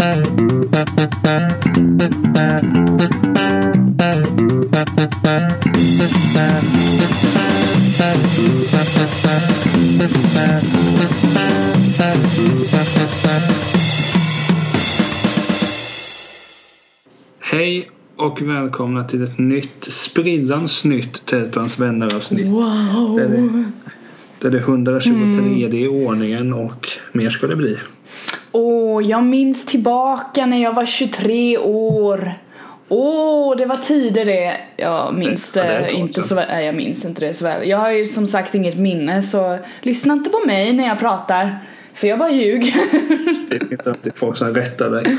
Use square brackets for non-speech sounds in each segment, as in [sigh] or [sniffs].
Hej och välkomna till ett nytt sprillans nytt Tältans vänner avsnitt. Wow! Det är det, det, är det 123 i ordningen och mer ska det bli. Åh, jag minns tillbaka när jag var 23 år. Åh, det var tider det. Jag minns Ja, det, det ett tag inte så väl. Nej, jag minns inte det så väl. Jag har ju som sagt inget minne så lyssna inte på mig när jag pratar. För jag bara ljuger. [laughs] Det är inte alltid folk som rättar dig.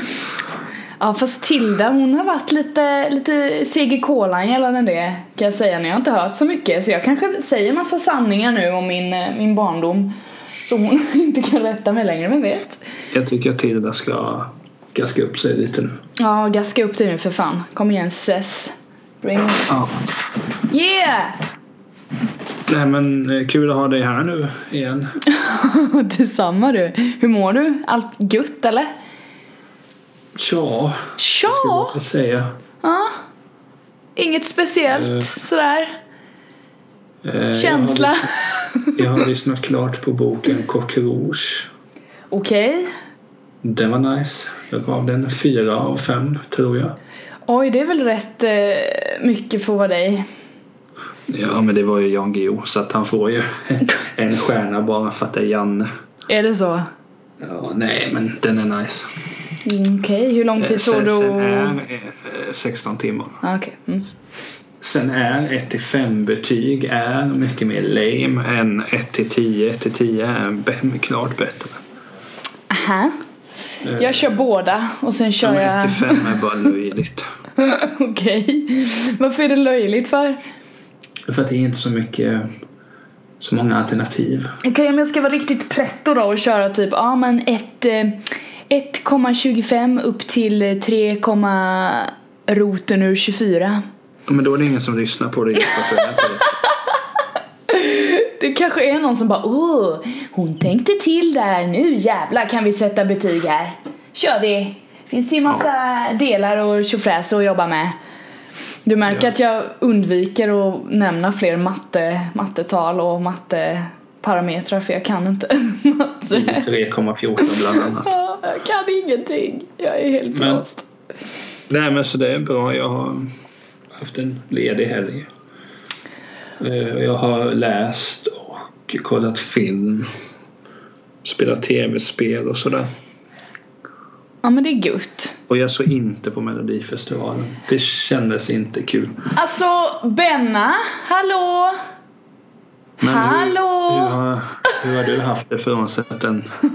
ja, fast Tilda hon har varit lite, lite seg i kolan gällande det. Kan jag säga. Ni har inte hört så mycket. Så jag kanske säger massa sanningar nu om min, eh, min barndom. Hon [laughs] inte kan rätta mig längre, vem vet? Jag tycker att Tilda ska gaska upp sig lite nu. Ja, gaska upp dig nu för fan. Kom igen Sess. Bring it. Ja. Yeah! Nej men eh, kul att ha dig här nu igen. [laughs] Detsamma du. Hur mår du? Allt gött eller? Tja, Tja! ska jag säga. Ja. Inget speciellt Eh. sådär. Eh, jag har Känsla. Jag har lyssnat klart på boken Coq Rouge. Okej. Den var nice. Jag gav den fyra av fem tror jag. Oj, det är väl rätt eh, mycket för dig. Ja men det var ju Jan Guillou så att han får ju [laughs] en stjärna bara för att det är Janne. Är det så? Ja, nej men den är nice. Mm, Okej, hur lång Eh, tid tror Sen, du? sen är eh, 16 timmar. Ah, Okej. Mm. Sen är 1 till 5 betyg är mycket mer lame än 1 till 10. 1 till 10 är klart bättre. Aha. Eh, Jag kör båda och sen kör jag... 1 till 5 är bara löjligt. [laughs] Okej. Varför är det löjligt för? För att det är inte så mycket så många alternativ. Okej, om jag ska vara riktigt pretto då och köra typ, ja men ett, eh, 1,25 upp till eh, 3, roten ur 24. Men då är det ingen som lyssnar på det på det. Kanske är någon som bara, åh, hon tänkte till där, nu jävlar kan vi sätta betyg här. Kör vi! Finns det ju massa delar och tjofräs att jobba med. Du märker Ja. att jag undviker att nämna fler matte, mattetal och matteparametrar för jag kan inte [laughs] matte. 3,14 bland annat. Ja, Jag kan ingenting. Jag är helt Men- lost. Nej men så det är bra. Jag har haft en ledig helg. Eh, Jag har läst och kollat film. Spelat tv-spel och sådär. Ja men det är gött. Och jag såg inte på Melodifestivalen. Det kändes inte kul. Alltså Benna, hallå? Men Hallå? Hur, hur, har, hur har du haft det frånsett den [laughs]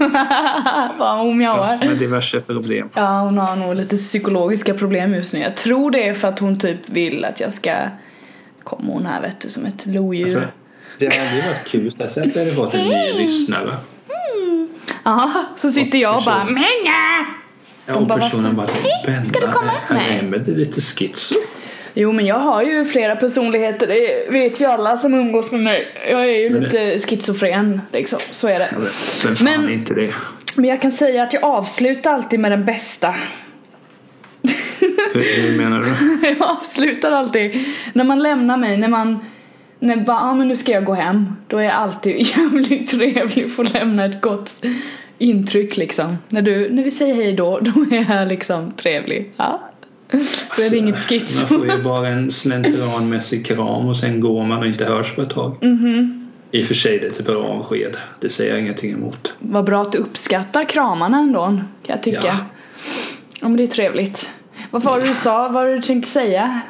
Vad hon mjauar. med diverse problem? Ja hon har nog lite psykologiska problem just nu. Jag tror det är för att hon typ vill att jag ska Kommer hon här vet du som ett lodjur. Alltså, det har aldrig varit kul. Har sett det fått en ny lyssnare. Ja, så sitter jag och bara. Menga! Ja, och personen bara Hej, ska du komma? är Nej. Emelie lite schizo? Jo men jag har ju flera personligheter, det vet ju alla som umgås med mig. Jag är ju Men det- lite schizofren liksom, så är det. Ja, Men- inte det? Men jag kan säga att jag avslutar alltid med den bästa. Hur, hur menar du? [laughs] jag avslutar alltid när man lämnar mig, när man när bara, ah, men nu ska jag gå hem. Då är jag alltid [laughs] jävligt trevlig och får lämna ett gott intryck liksom. När, du, när vi säger hej då, då är jag liksom trevlig. Ja. [laughs] Då är det inget schizo. Man får ju bara en slentrianmässig kram och sen går man och inte hörs på ett tag. Mhm. I och för sig det är ett bra avsked. Det säger jag ingenting emot. Vad bra att du uppskattar kramarna ändå, kan jag tycka. Ja. Ja, men det är trevligt. Vad var det du sa? Vad var det du tänkte säga?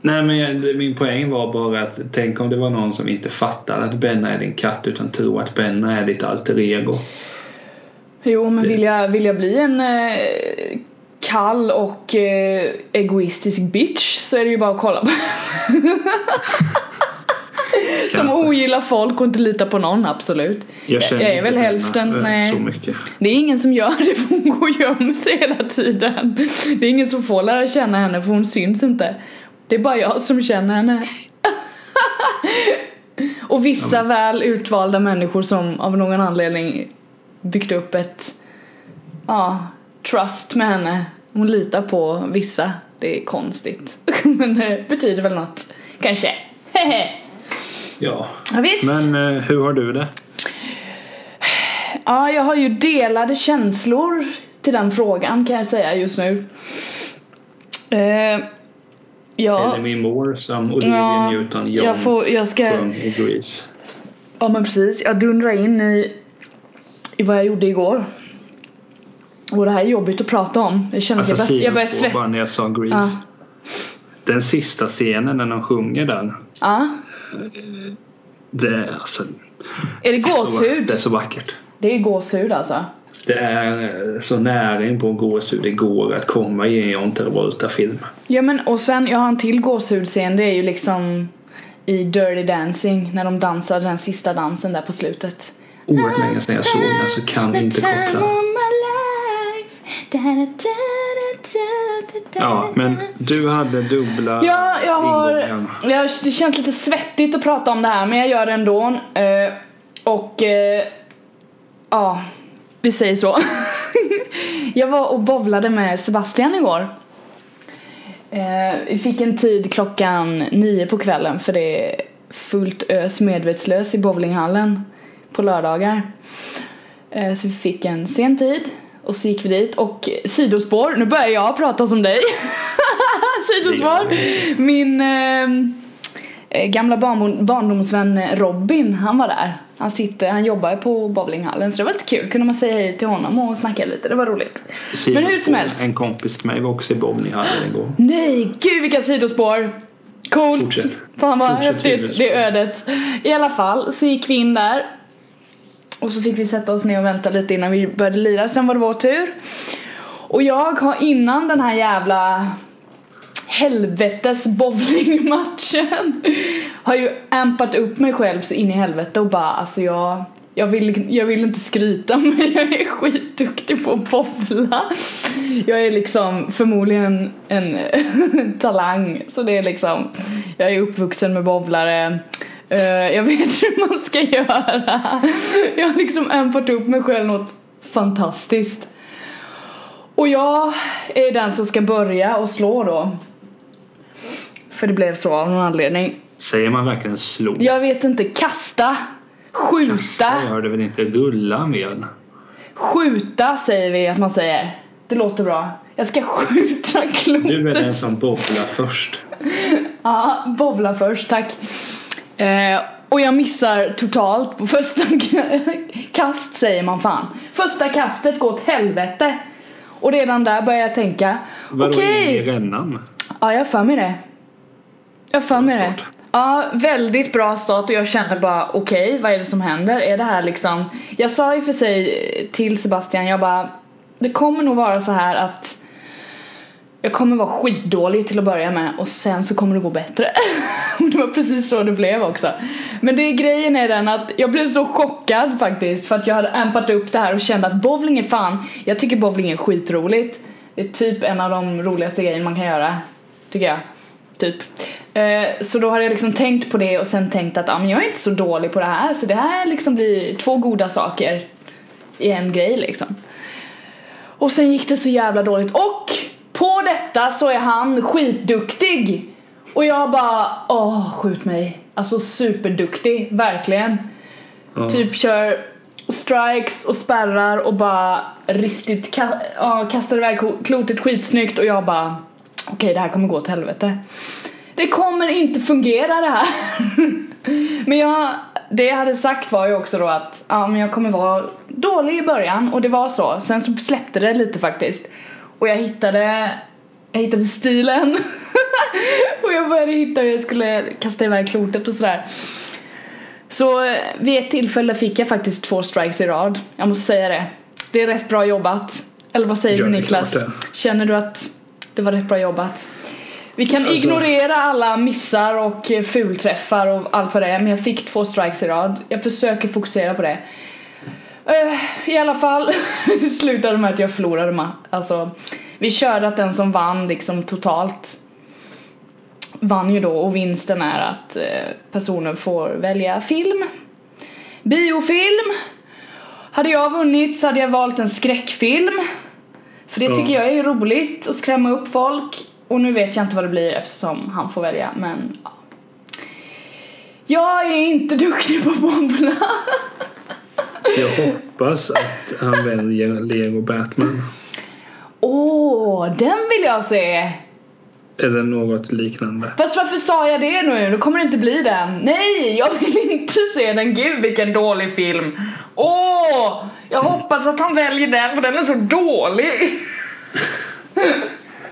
Nej men jag, min poäng var bara att tänk om det var någon som inte fattar att Benna är din katt utan tror att Benna är ditt alter ego. Jo, men Det- vill jag, vill jag bli en eh, kall och eh, egoistisk bitch så är det ju bara att kolla på. [laughs] Som ogillar folk och inte litar på någon, absolut. Jag jag är väl hälften, nej. Det är ingen som gör det för hon går och gömmer sig hela tiden. Det är ingen som får lära känna henne för hon syns inte. Det är bara jag som känner henne. [laughs] Och vissa väl utvalda människor som av någon anledning byggt upp ett ja, trust med henne. Hon litar på vissa. Det är konstigt. [laughs] Men det betyder väl något. Kanske. [laughs] Ja. Ja, visst. Men eh, hur har du det? Ja, jag har ju delade känslor till den frågan kan jag säga just nu. Eh, ja, min mor som Olivia ja Newton-John jag, får, jag ska... sjöng i Grease. Ja men precis, jag dundrar in i, i vad jag gjorde igår. Och det här är jobbigt att prata om. Jag känner Alltså att jag, jag börjar svettas. bara när jag sa Grease. Ja. Den sista scenen när de sjunger där. Ja. Det är alltså... Är det så- gåshud? Det är så vackert. Det är gåshud alltså. Det är så nära in på gåshud det går att komma i en John Travolta-film. Ja men och sen, jag har en till gåshudscen. Det är ju liksom i Dirty Dancing när de dansar den sista dansen där på slutet. Oerhört länge sedan jag såg den så kan inte koppla. Ja, men du hade dubbla Ja, jag har... Jag, det känns lite svettigt att prata om det här men jag gör det ändå. Eh, och... Eh, ja, vi säger så. [laughs] jag var och bowlade med Sebastian igår. Eh, vi fick en tid klockan nio på kvällen för det är fullt ös medvetslös i bowlinghallen på lördagar. Eh, så vi fick en sen tid och så gick vi dit och sidospår, nu börjar jag prata som dig. [laughs] sidospår. Min eh, eh, gamla barndom, barndomsvän Robin, han var där. Han sitter, han jobbar på bowlinghallen så det var lite kul. Kunde man säga hej till honom och snacka lite, det var roligt. Men hur som helst. En kompis till mig var också i bowlinghallen igår. Nej, gud vilka sidospår! Coolt! Fortsätt. Fan vad Fortsätt häftigt, sidospår. det ödet. I alla fall så gick vi in där och så fick vi sätta oss ner och vänta lite innan vi började lira, sen var det vår tur. Och jag har innan den här jävla helvetes bowlingmatchen [laughs] har ju ampat upp mig själv så in i helvete och bara alltså jag jag vill, jag vill inte skryta [laughs] men jag är skitduktig på att bowla. Jag är liksom förmodligen en [laughs] talang så det är liksom jag är uppvuxen med bowlare jag vet [laughs] hur man ska göra. Jag har liksom ampat upp mig själv något fantastiskt. Och jag är den som ska börja och slå då. För det blev så av någon anledning. Säger man verkligen slå? Jag vet inte, kasta, skjuta, Jag hörde väl inte rulla med? skjuta säger vi att man säger. Det låter bra. Jag ska skjuta klotet. Du är den som bobblar först. [laughs] Ja, bowla först, tack. Eh, och jag missar totalt på första [laughs] kast säger man fan. Första kastet går åt helvete. Och redan där börjar jag tänka, Vadå in i rännan? Ja, jag har för mig det. Jag har för mig det. Ja, väldigt bra start och jag kände bara okej, vad är det som händer? Är det här liksom... Jag sa ju för sig till Sebastian, jag bara det kommer nog vara så här att jag kommer vara skitdålig till att börja med och sen så kommer det gå bättre. [laughs] och det var precis så det blev också. Men det grejen är den att jag blev så chockad faktiskt för att jag hade ampat upp det här och kände att bowling är fan, jag tycker bowling är skitroligt. Det är typ en av de roligaste grejerna man kan göra. Tycker jag. Typ. Eh, så då har jag liksom tänkt på det och sen tänkt att ah, men jag är inte så dålig på det här så det här liksom blir två goda saker i en grej liksom. Och sen gick det så jävla dåligt och på detta så är han skitduktig. Och jag bara, åh skjut mig. Alltså superduktig, verkligen. Ja. Typ kör strikes och spärrar och bara riktigt ka- ja, kastar iväg klotet skitsnyggt och jag bara okej det här kommer gå åt helvete. Det kommer inte fungera det här. [laughs] men jag, det jag hade sagt var ju också då att ja, men jag kommer vara dålig i början och det var så. Sen så släppte det lite faktiskt. Och jag hittade, jag hittade stilen. [laughs] och jag började hitta hur jag skulle kasta iväg klotet och sådär. Så vid ett tillfälle fick jag faktiskt två strikes i rad. Jag måste säga det. Det är rätt bra jobbat. Eller vad säger du Niklas? Känner du att det var rätt bra jobbat? Vi kan Alltså- ignorera alla missar och fulträffar och allt vad det är men jag fick två strikes i rad. Jag försöker fokusera på det. Eh, I alla fall [laughs] slutade med att jag förlorade ma- Alltså vi körde att den som vann liksom totalt vann ju då och vinsten är att eh, personen får välja film. Biofilm. Hade jag vunnit så hade jag valt en skräckfilm. För det tycker jag är roligt att skrämma upp folk. Och nu vet jag inte vad det blir eftersom han får välja men ja. Jag är inte [laughs] duktig på bobbla. Jag hoppas att han väljer Lego Batman. Åh, den vill jag se! Eller något liknande. Fast varför sa jag det nu? Då kommer det inte bli den. Nej, jag vill inte se den. Gud vilken dålig film. Åh, jag hoppas att han väljer den för den är så dålig.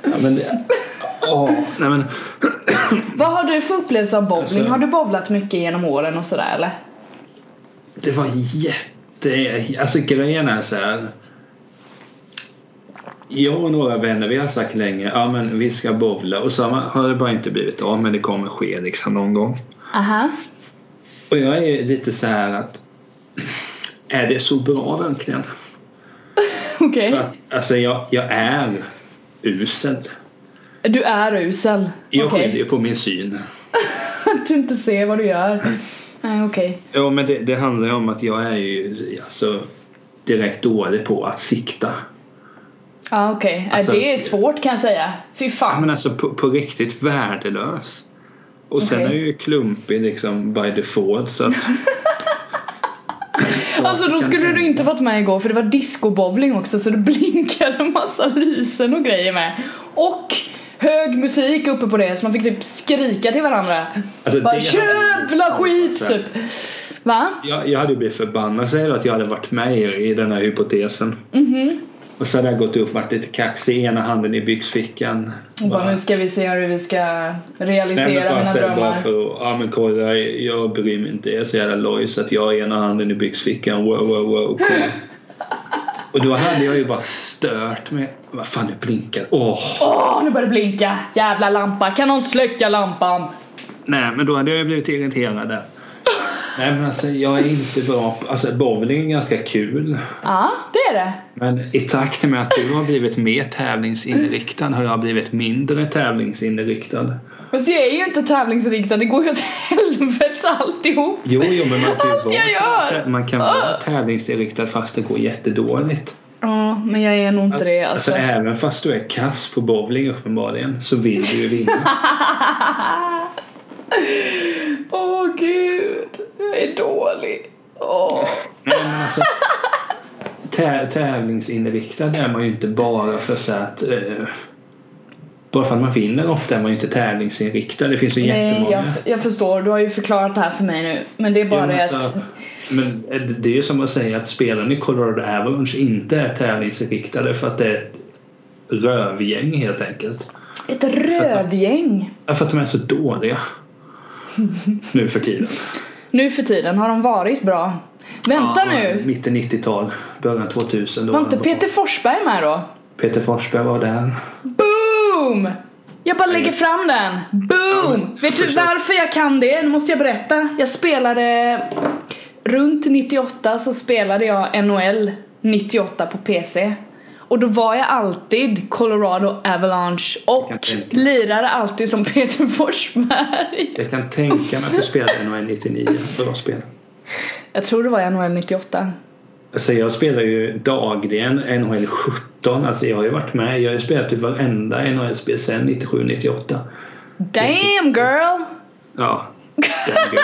Ja, men det, åh, nej men, Vad har du för upplevelse av bowling? Alltså- har du bowlat mycket genom åren och sådär eller? det var jätte... Alltså grejen är så här. Jag och några vänner vi har sagt länge ja men vi ska bowla och så har det bara inte blivit av men det kommer ske liksom någon gång. Aha. Och jag är lite så här att [sniffs] är det så bra verkligen? [laughs] Okej. Att, alltså jag, jag är usel. Du är usel. Jag Okej. skiljer på min syn. Att [laughs] du inte ser vad du gör. [laughs] Nej okej. Ja men det, det handlar ju om att jag är ju alltså direkt dålig på att sikta. Ja okej. Nej, Alltså- det är svårt kan jag säga. Fy Ja, fan. men alltså på, på riktigt värdelös. Och sen Okej. är jag ju klumpig liksom by default så att... Så [laughs] Alltså då skulle du inte varit med igår för det var discobowling också så det blinkade en massa lysen och grejer med. Och hög musik uppe på det så man fick typ skrika till varandra. Alltså, Bara jävla skit typ. Va? Jag, jag hade ju blivit förbannad. Säg att jag hade varit med er i den här hypotesen. Mhm. Och så hade jag gått upp varit lite kaxig, ena handen i byxfickan. Och bara nu ska vi se hur vi ska Nej, realisera bara, mina här, bara drömmar. för att, ja men kolla, jag bryr mig inte, jag är så jävla loj så att jag har ena handen i byxfickan, wow wow wow, cool. [laughs] Och då hade jag ju bara stört mig. Vad fan det blinkar. Åh! Åh nu börjar det blinka! Jävla lampa, kan någon släcka lampan? Nej men då hade jag ju blivit irriterad där. [laughs] Nej men alltså jag är inte bra på, alltså bowling är ganska kul. Ja, det är det. Men i takt med att du har blivit mer tävlingsinriktad har jag blivit mindre tävlingsinriktad. Fast jag är ju inte tävlingsriktad, det går ju åt [laughs] helvete alltihop. Jo, jo men man kan ju Allt jag vara, gör. man kan Ah. vara tävlingsinriktad fast det går jättedåligt. Ja, men jag är nog inte det Alltså alltså. även fast du är kass på bowling uppenbarligen så vill du ju vinna. [laughs] Åh gud, jag är dålig. Åh. Nej, men alltså, [laughs] tä- tävlingsinriktad är man ju inte bara för så att eh, bara för att man vinner ofta är man ju inte tävlingsinriktad. Det finns ju Nej, jättemånga. jag, jag förstår. Du har ju förklarat det här för mig nu. Men det är bara Ja, alltså, att... Men det är ju som att säga att spelarna i Colorado Avalanche inte är tävlingsinriktade för att det är ett rövgäng helt enkelt. Ett rövgäng. Ja, För att de är så dåliga. [laughs] nu för tiden. Nu för tiden har de varit bra. Vänta Ja, nu. Mitten 90-tal, början 2000. Då Var inte. Peter Forsberg med då? Peter Forsberg var där. Boom! Jag bara lägger fram den. Boom! Ja, Vet du varför jag kan det? Nu måste jag berätta. Jag spelade runt 98 så spelade jag NHL 98 på PC. Och då var jag alltid Colorado Avalanche och lirade alltid som Peter Forsberg. Jag kan tänka mig att du spelade NHL 99. Bra spel. Jag tror det var NHL 98. Alltså jag spelar ju dagligen NHL 17. Alltså jag har ju varit med. Jag har ju spelat i varenda NHL-spel sedan 97-98. Damn girl! Ja. den gud.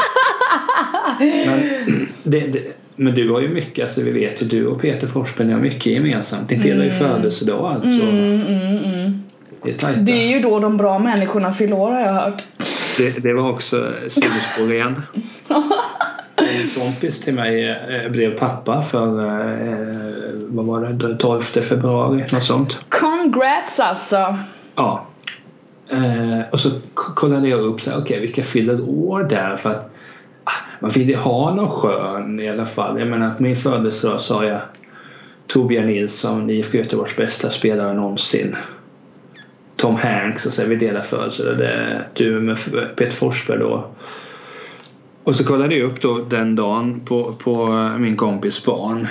men, det, det, men du har ju mycket, alltså vi vet ju du och Peter Forsberg har mycket gemensamt. Ni delar ju födelsedag alltså. Mm, mm, mm. Det är. Det är ju då de bra människorna fyller år har jag hört. Det, det var också sidospår igen. [laughs] En kompis till mig eh, blev pappa för, eh, vad var det, 12 februari, något sånt. Congrats alltså! Ja. Eh, och så kollade jag upp så här, okej vilka fyller år där för att ah, man vill ju ha någon skön i alla fall. Jag menar att min födelsedag sa jag Torbjörn Nilsson, IFK Göteborgs bästa spelare någonsin. Tom Hanks och så vi delar födelsedag. Du med Peter Forsberg då. Och så kollade jag upp då den dagen på, på min kompis barn.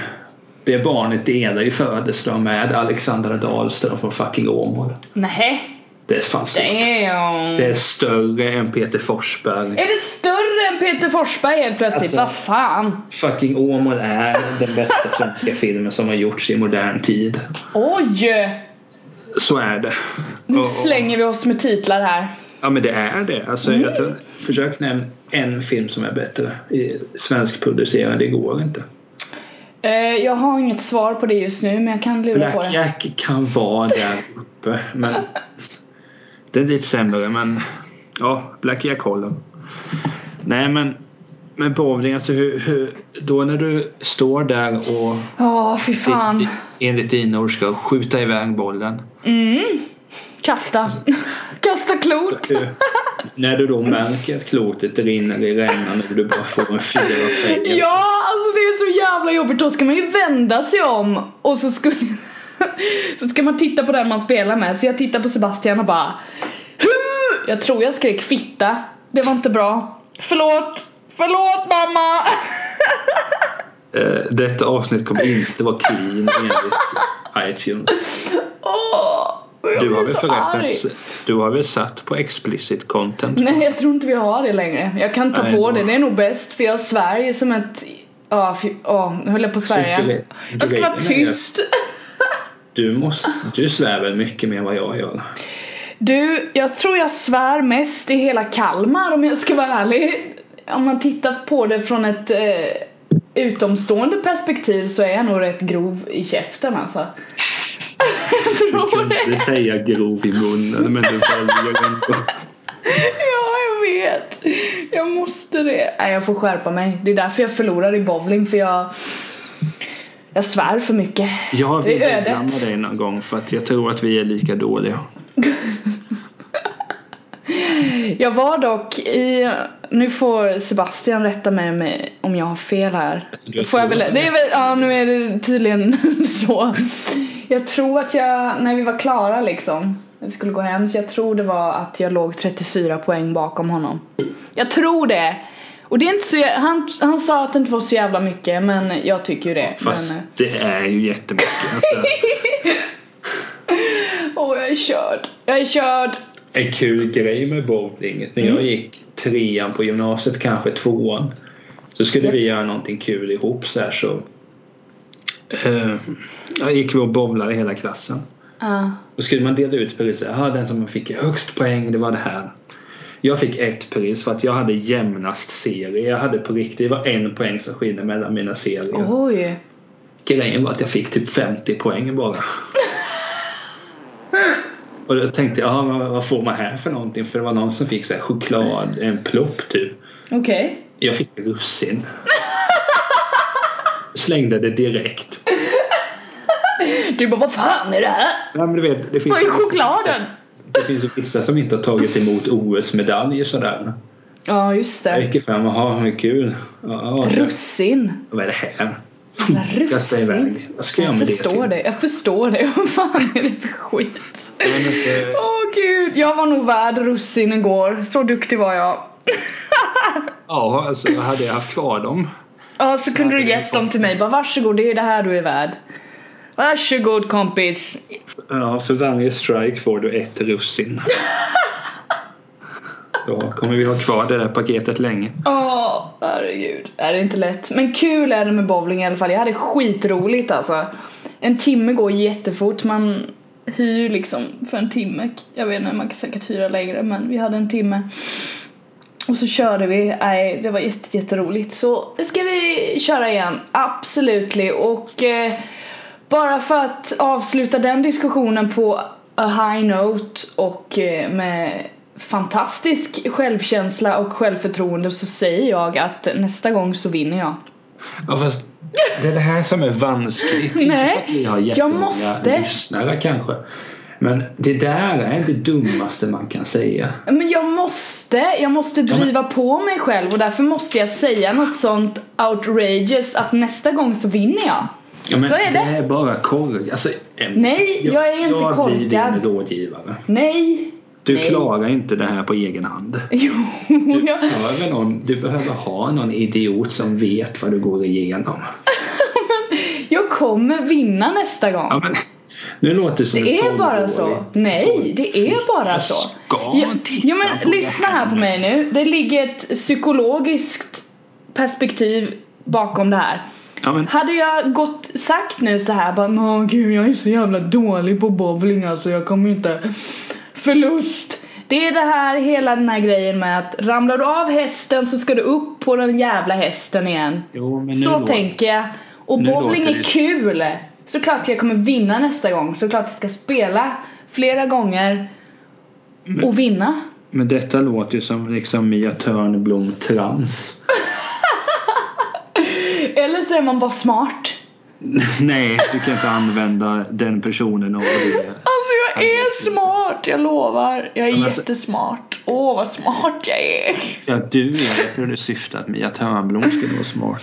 Det barnet delar ju födelsedag med Alexandra Dahlström från fucking Åmål. Nähä? Det är fan stort. Damn! Det är större än Peter Forsberg. Är det större än Peter Forsberg helt plötsligt? Alltså- Vad fan? Fucking Åmål är den bästa [laughs] svenska filmen som har gjorts i modern tid. Oj! så är det. Nu Och- slänger vi oss med titlar här. Ja men det är det. Alltså, Mm. jag försök nämna en film som är bättre. I svenskproducerad, det går inte. Eh, jag har inget svar på det just nu men jag kan lura på Black det. Jack kan vara där uppe men [laughs] det är lite sämre men ja, Black Jack håller. Nej men med bowling, alltså hur, hur, då när du står där och Ja, fy fan. enligt dina ord ska skjuta iväg bollen. Mm. Kasta. Kasta klot. När du då märker att klotet rinner i rännan och du bara får en fyra. Ja, alltså det är så jävla jobbigt. Då ska man ju vända sig om och så skulle så ska man titta på den man spelar med. Så jag tittar på Sebastian och bara "Hu!" Jag tror jag skrek fitta. Det var inte bra. Förlåt. Förlåt mamma. Eh, detta avsnitt kommer inte vara clean enligt [laughs] iTunes. Åh, jag Du har väl förresten du har väl satt på explicit content? Nej, jag tror inte vi har det längre. Jag kan ta Nej, på det. Det är nog bäst för jag ju som ett... Ja, ja, nu höll jag på att svära. gre- Jag ska vara tyst. Du, måste, du svär väl mycket mer än vad jag gör? Du, jag tror jag svär mest i hela Kalmar om jag ska vara ärlig. Om man tittar på det från ett eh, utomstående perspektiv så är jag nog rätt grov i käften alltså. Jag tror kan det. inte säga grov i munnen men du väljer ändå. Ja, jag vet. Jag måste det. Nej, jag får skärpa mig. Det är därför jag förlorar i bowling för jag jag svär för mycket. Jag Det vill är tävla med ödet. dig någon gång för att jag tror att vi är lika dåliga. [laughs] Jag var dock i, nu får Sebastian rätta mig med om jag har fel här. Alltså, Får jag väl, det är väl, ja nu är det tydligen [laughs] så. Jag tror att jag, när vi var klara liksom, när vi skulle gå hem, så jag tror det var att jag låg 34 poäng bakom honom. Jag tror det! Och det är inte så, han, han sa att det inte var så jävla mycket men jag tycker ju det. Fast Men, det är ju jättemycket. [laughs] Åh jag är körd. Jag är körd. en kul grej med bowling. När Mm. jag gick trean på gymnasiet, kanske tvåan. Så skulle Japp. vi göra någonting kul ihop så här så. Eh, gick vi och bowlade hela klassen. Ja. Då skulle man dela ut pris. Jaha, den som fick högst poäng det var det här. Jag fick ett pris för att jag hade jämnast serie. Jag hade på riktigt, det var en poäng som skilde mellan mina serier. Oj. Grejen var att jag fick typ 50 poäng bara. Och då tänkte jag, ja, vad får man här för någonting? För det var någon som fick så här choklad, en plopp typ. Okej. Jag fick russin. Slängde det direkt. Du bara vad fan är det här? Ja, men du vet, det finns Vad är chokladen? Det finns ju vissa som inte har tagit emot OS-medaljer sådär. Ja just Jag det. gick fram och ha vad kul. Ja, Russin. vad är det här? Kasta iväg. Vad ska jag Jag med det förstår till? det, jag förstår det. [laughs] Vad fan är det för skit? Ja, men så- Åh gud, jag var nog värd russin igår. Så duktig var jag. [laughs] Ja, alltså hade jag haft kvar dem. Ja, så kunde du gett dem till mig. Bara varsågod, det är det här du är värd. Varsågod kompis. Ja, för varje strike får du ett russin. [laughs] Då kommer vi ha kvar det där paketet länge. Åh, herregud. Är det inte lätt? Men kul är det med bowling i alla fall. Jag hade skitroligt alltså. En timme går jättefort. Man hyr liksom för en timme. Jag vet inte, man kan säkert hyra längre men vi hade en timme. Och så körde vi. Nej, det var jätte, jätteroligt. Så det ska vi köra igen. Absolutely. Och eh, bara för att avsluta den diskussionen på a high note och eh, med fantastisk självkänsla och självförtroende så säger jag att nästa gång så vinner jag. Ja, fast det är det här som är vanskligt. [laughs] Inte Nej, för att vi har jag måste. lyssnare kanske. Men det där är det dummaste man kan säga. Men jag måste, jag måste driva på mig själv och därför måste jag säga något sånt outrageous att nästa gång så vinner jag. Ja, men så är det. är bara korg. Alltså, Nej, jag är inte Jag blir korkad. din rådgivare. Nej. Du Nej. klarar inte det här på egen hand. Jo, Du [laughs] jag, behöver, någon, du behöver ha någon idiot som vet vad du går igenom. [laughs] jag kommer vinna nästa gång. Ja, men, nu låter det som Det är bara 12-årig. så. Nej, det är bara Jag så. ska Ja, titta ja men på lyssna det här på mig nu. Det ligger ett psykologiskt perspektiv bakom det här. Ja, men, Hade jag gått sagt nu så här bara Nå gud jag är så jävla dålig på bowling alltså jag kommer inte Förlust Det är det här hela den här grejen med att ramlar du av hästen så ska du upp på den jävla hästen igen jo, men nu Så låter- tänker jag Och nu bowling är det- kul Såklart jag kommer vinna nästa gång Såklart jag ska spela flera gånger och vinna Men detta låter ju som liksom Mia Törnblom trans. [laughs] Eller så är man bara smart [laughs] Nej, du kan inte använda den personen och det. Alltså jag är smart, jag lovar. Jag är men alltså- jättesmart. Åh vad smart jag är. Ja, du är jag tror det syftar att Mia Törnblom skulle vara smart.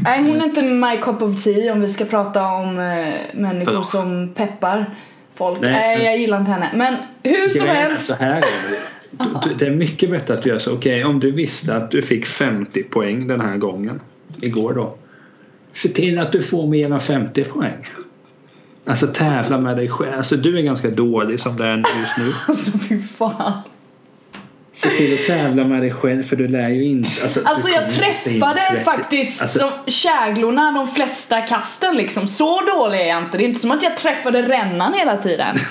Nej hon är inte my cup of tea om vi ska prata om eh, människor Bra. som peppar folk. Nej, Nej, jag gillar inte henne. Men hur som Grejen är helst. Så här är det. Du- Det är mycket bättre att du gör så. Okej, om du visste att du fick 50 poäng den här gången. Igår då. Se till att du får mer än 50 poäng. Alltså tävla med dig själv. Alltså du är ganska dålig som det är just nu. [laughs] Alltså fy fan. Se till att tävla med dig själv för du lär ju inte. Alltså, Alltså jag träffade 30. faktiskt Alltså, de käglorna de flesta kasten liksom. Så dålig är jag inte. Det är inte som att jag träffade rännan hela tiden. [laughs]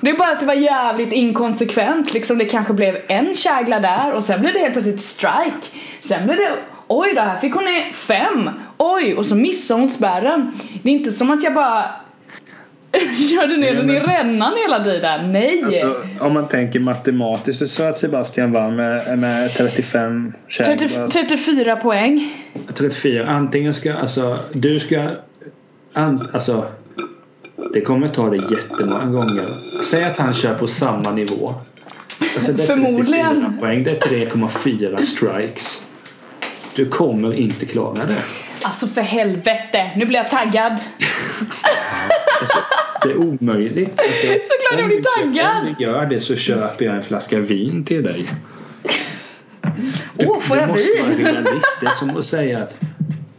Det är bara att det var jävligt inkonsekvent liksom. Det kanske blev en kägla där och sen blev det helt plötsligt strike. Sen blev det oj då här fick hon fem. Oj och så missade hon spärren. Det är inte som att jag bara [laughs] körde ner den i rännan hela tiden. Nej. Alltså, om man tänker matematiskt så att Sebastian vann med, med 35 30, käglor. 34 poäng. 34. Antingen ska alltså du ska an, alltså det kommer ta dig jättemånga gånger. Säg att han kör på samma nivå. Alltså det Förmodligen. 34 poäng. Det är 3,4 strikes. Du kommer inte klara det. Alltså för helvete, nu blir jag taggad. [laughs] Alltså, det är omöjligt. Alltså, [laughs] Såklart jag blir taggad. Om du gör det så köper jag en flaska vin till dig. Åh, får du jag måste vara vin? realist. Det är som att säga att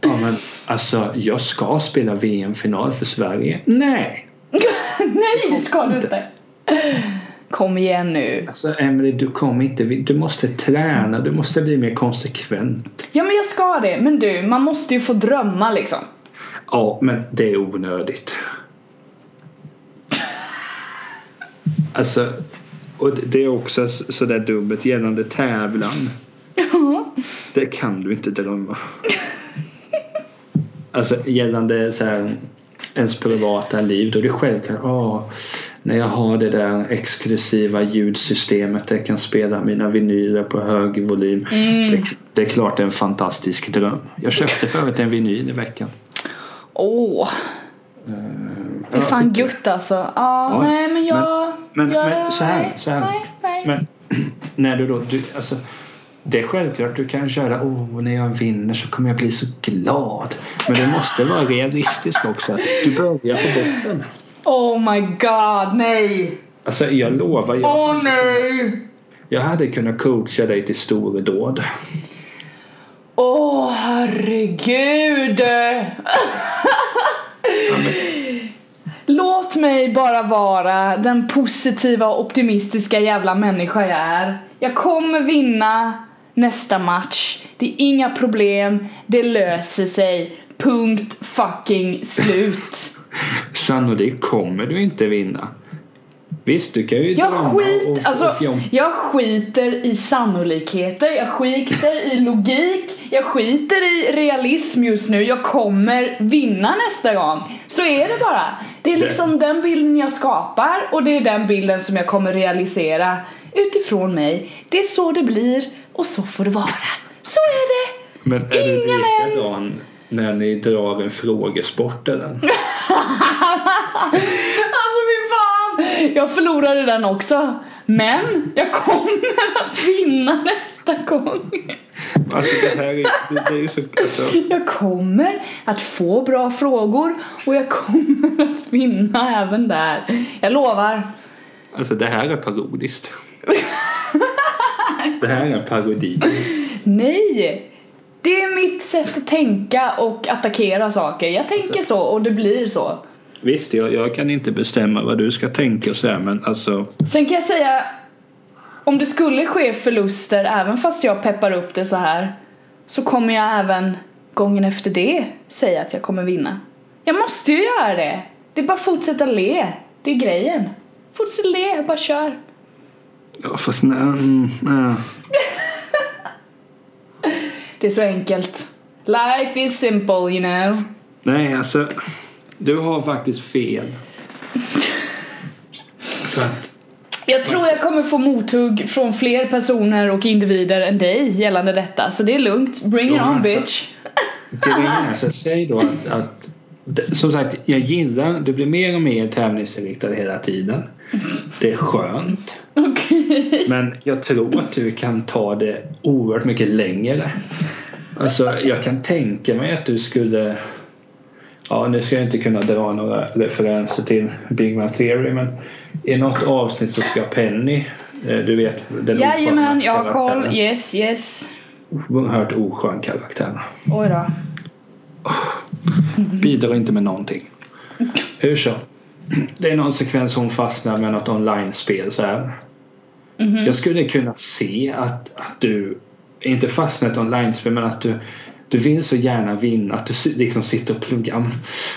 ja, men, alltså, jag ska spela VM-final för Sverige. Nej! [laughs] Nej, det ska du inte. Kom igen nu. Alltså Emily, du kommer inte... Du måste träna. Du måste bli mer konsekvent. Ja men jag ska det, men du, man måste ju få drömma liksom. Ja, men det är onödigt. Alltså, och det- är också sådär dubbelt gällande tävlan. Ja. Det kan du inte drömma. Alltså gällande så här, ens privata liv. Då är det självklart. Åh, när jag har det där exklusiva ljudsystemet. där Jag kan spela mina vinyler på hög volym. Mm. Det, det är klart det är en fantastisk dröm. Jag köpte förut en vinyl i veckan. Åh, det är fan gött alltså. Ja, Ja, nej men jag... men- jag, men så här, så här. Nej, nej. Men [clears throat] när du då, du, alltså, det är självklart du kan köra oh, när jag vinner så kommer jag bli så glad. Men det måste vara realistiskt också. Du börjar på botten. Oh my god, nej! Alltså jag lovar, jag, Åh nej! jag hade kunnat coacha dig till stordåd. Åh herregud! Låt mig bara vara den positiva och optimistiska jävla människa jag är. Jag kommer vinna nästa match. Det är inga problem. Det löser sig. Punkt fucking slut. [laughs] Sannolikt kommer du inte vinna. Visst, du kan ju Jag skit, och, och, alltså, fjom- jag skiter i sannolikheter, jag skiter i logik, jag skiter i realism just nu. Jag kommer vinna nästa gång. Så är det bara. Det är liksom den bilden jag skapar och det är den bilden som jag kommer realisera utifrån mig. Det är så det blir och så får det vara. Så är det. Men är Inga män. likadan när ni drar en frågesport eller? [laughs] Alltså! [laughs] Jag förlorade den också. Men jag kommer att vinna nästa gång. Alltså det här är, det, det är så... Alltså, Jag kommer att få bra frågor och jag kommer att vinna även där. Jag lovar. Alltså det här är parodiskt. [laughs] Det här är parodi. Nej! Det är mitt sätt att tänka och attackera saker. Jag tänker så och det blir så. Visst, jag, jag kan inte bestämma vad du ska tänka och så här, men alltså Sen kan jag säga om det skulle ske förluster även fast jag peppar upp det så här så kommer jag även gången efter det säga att jag kommer vinna. Jag måste ju göra det. Det är bara att fortsätta le. Det är grejen. Fortsätt le, bara kör. Ja, fast nej, mm, nej. [laughs] Det är så enkelt. Life is simple, you know. Nej, alltså. Du har faktiskt fel. Jag tror jag kommer få mothugg från fler personer och individer än dig gällande detta, så det är lugnt. Bring it on alltså. bitch. Grejen är så säg då att, att det- som sagt, jag gillar, du blir mer och mer tävlingsinriktad hela tiden. Det är skönt. Okej. Men jag tror att du kan ta det oerhört mycket längre. Alltså jag kan tänka mig att du skulle Ja nu ska jag inte kunna dra några referenser till Big Man Theory men i något avsnitt så ska Penny eh, du vet den Jajamän, jag har koll. Yes, yes. Oerhört oskön karaktär. Oj då. Bidrar inte med någonting. Hur så? Det är någon sekvens hon fastnar med något online-spel så här. Mhm. Jag skulle kunna se att, att du inte ett online-spel men att du du vill så gärna vinna att du liksom sitter och pluggar.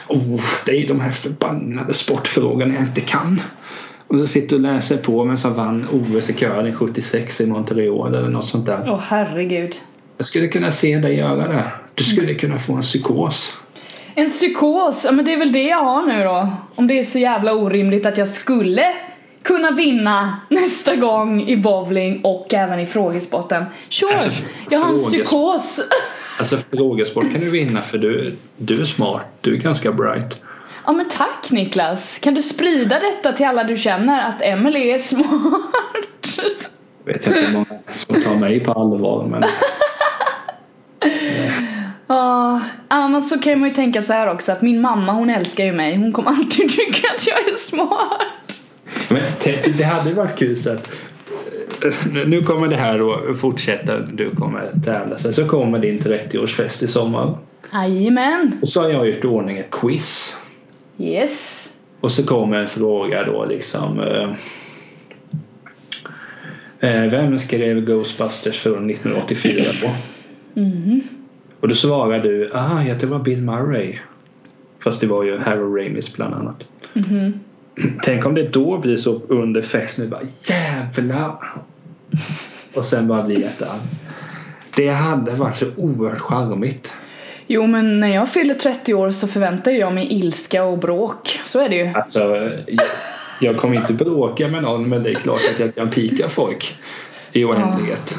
Oh, det är de här förbannade sportfrågorna jag inte kan. Och så sitter du och läser på men så vann OS i curling 76 i Montreal eller något sånt där. Åh herregud. Jag skulle kunna se dig göra det. Du skulle kunna få en psykos. En psykos, ja men det är väl det jag har nu då. Om det är så jävla orimligt att jag skulle kunna vinna nästa gång i bowling och även i frågesporten. Sure, Alltså, jag har en psykos. [laughs] Alltså frågesport kan du vinna för du, du är smart. Du är ganska bright. Ja men tack Niklas. Kan du sprida detta till alla du känner att Emily är smart? Jag vet inte hur många som tar mig på allvar men Ja, annars så kan man ju tänka så här också att min mamma hon älskar ju mig. Hon kommer alltid [laughs] tycka att jag är smart. Men det hade varit kul så att nu kommer det här att fortsätta. Du kommer tävla. Sen så kommer din 30-årsfest i sommar. Jajamän. Och så har jag gjort i ordning ett quiz. Yes. Och så kommer en fråga då liksom. Eh, eh, vem skrev Ghostbusters från 1984 då? Mhm. Och då svarar du, ah ja det var Bill Murray. Fast det var ju Harold Ramis bland annat. Mhm. Tänk om det då blir så under festen, bara jävlar. Och sen bara blir jättearg. Det hade varit så oerhört charmigt. Jo men när jag fyller 30 år så förväntar jag mig ilska och bråk. Så är det ju. Alltså, jag, jag kommer inte bråka med någon men det är klart att jag kan pika folk i oändlighet.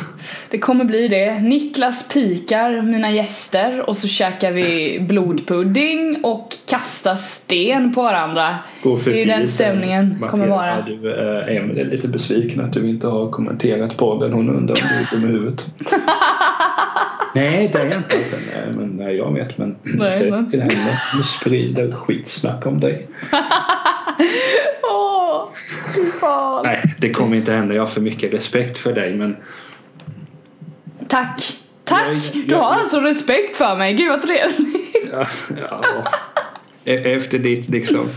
Det kommer bli det. Niklas pikar mina gäster och så käkar vi blodpudding och kastar sten på varandra. Det är ju den sen, stämningen Mattias, kommer vara. ja, Du, äh, Emelie är lite besviken att du inte har kommenterat podden. Hon undrar om du är dum i huvudet. [laughs] Nej, det är jag inte. Nej, men, nej, jag vet. Men säg till henne. Du sprider skitsnack om dig. [laughs] Fan. Nej, det kommer inte hända. Jag har för mycket respekt för dig. Men Tack. Tack! Jag- Du jag- har alltså respekt för mig. Gud vad trevligt. ja, ja. E- Efter ditt liksom.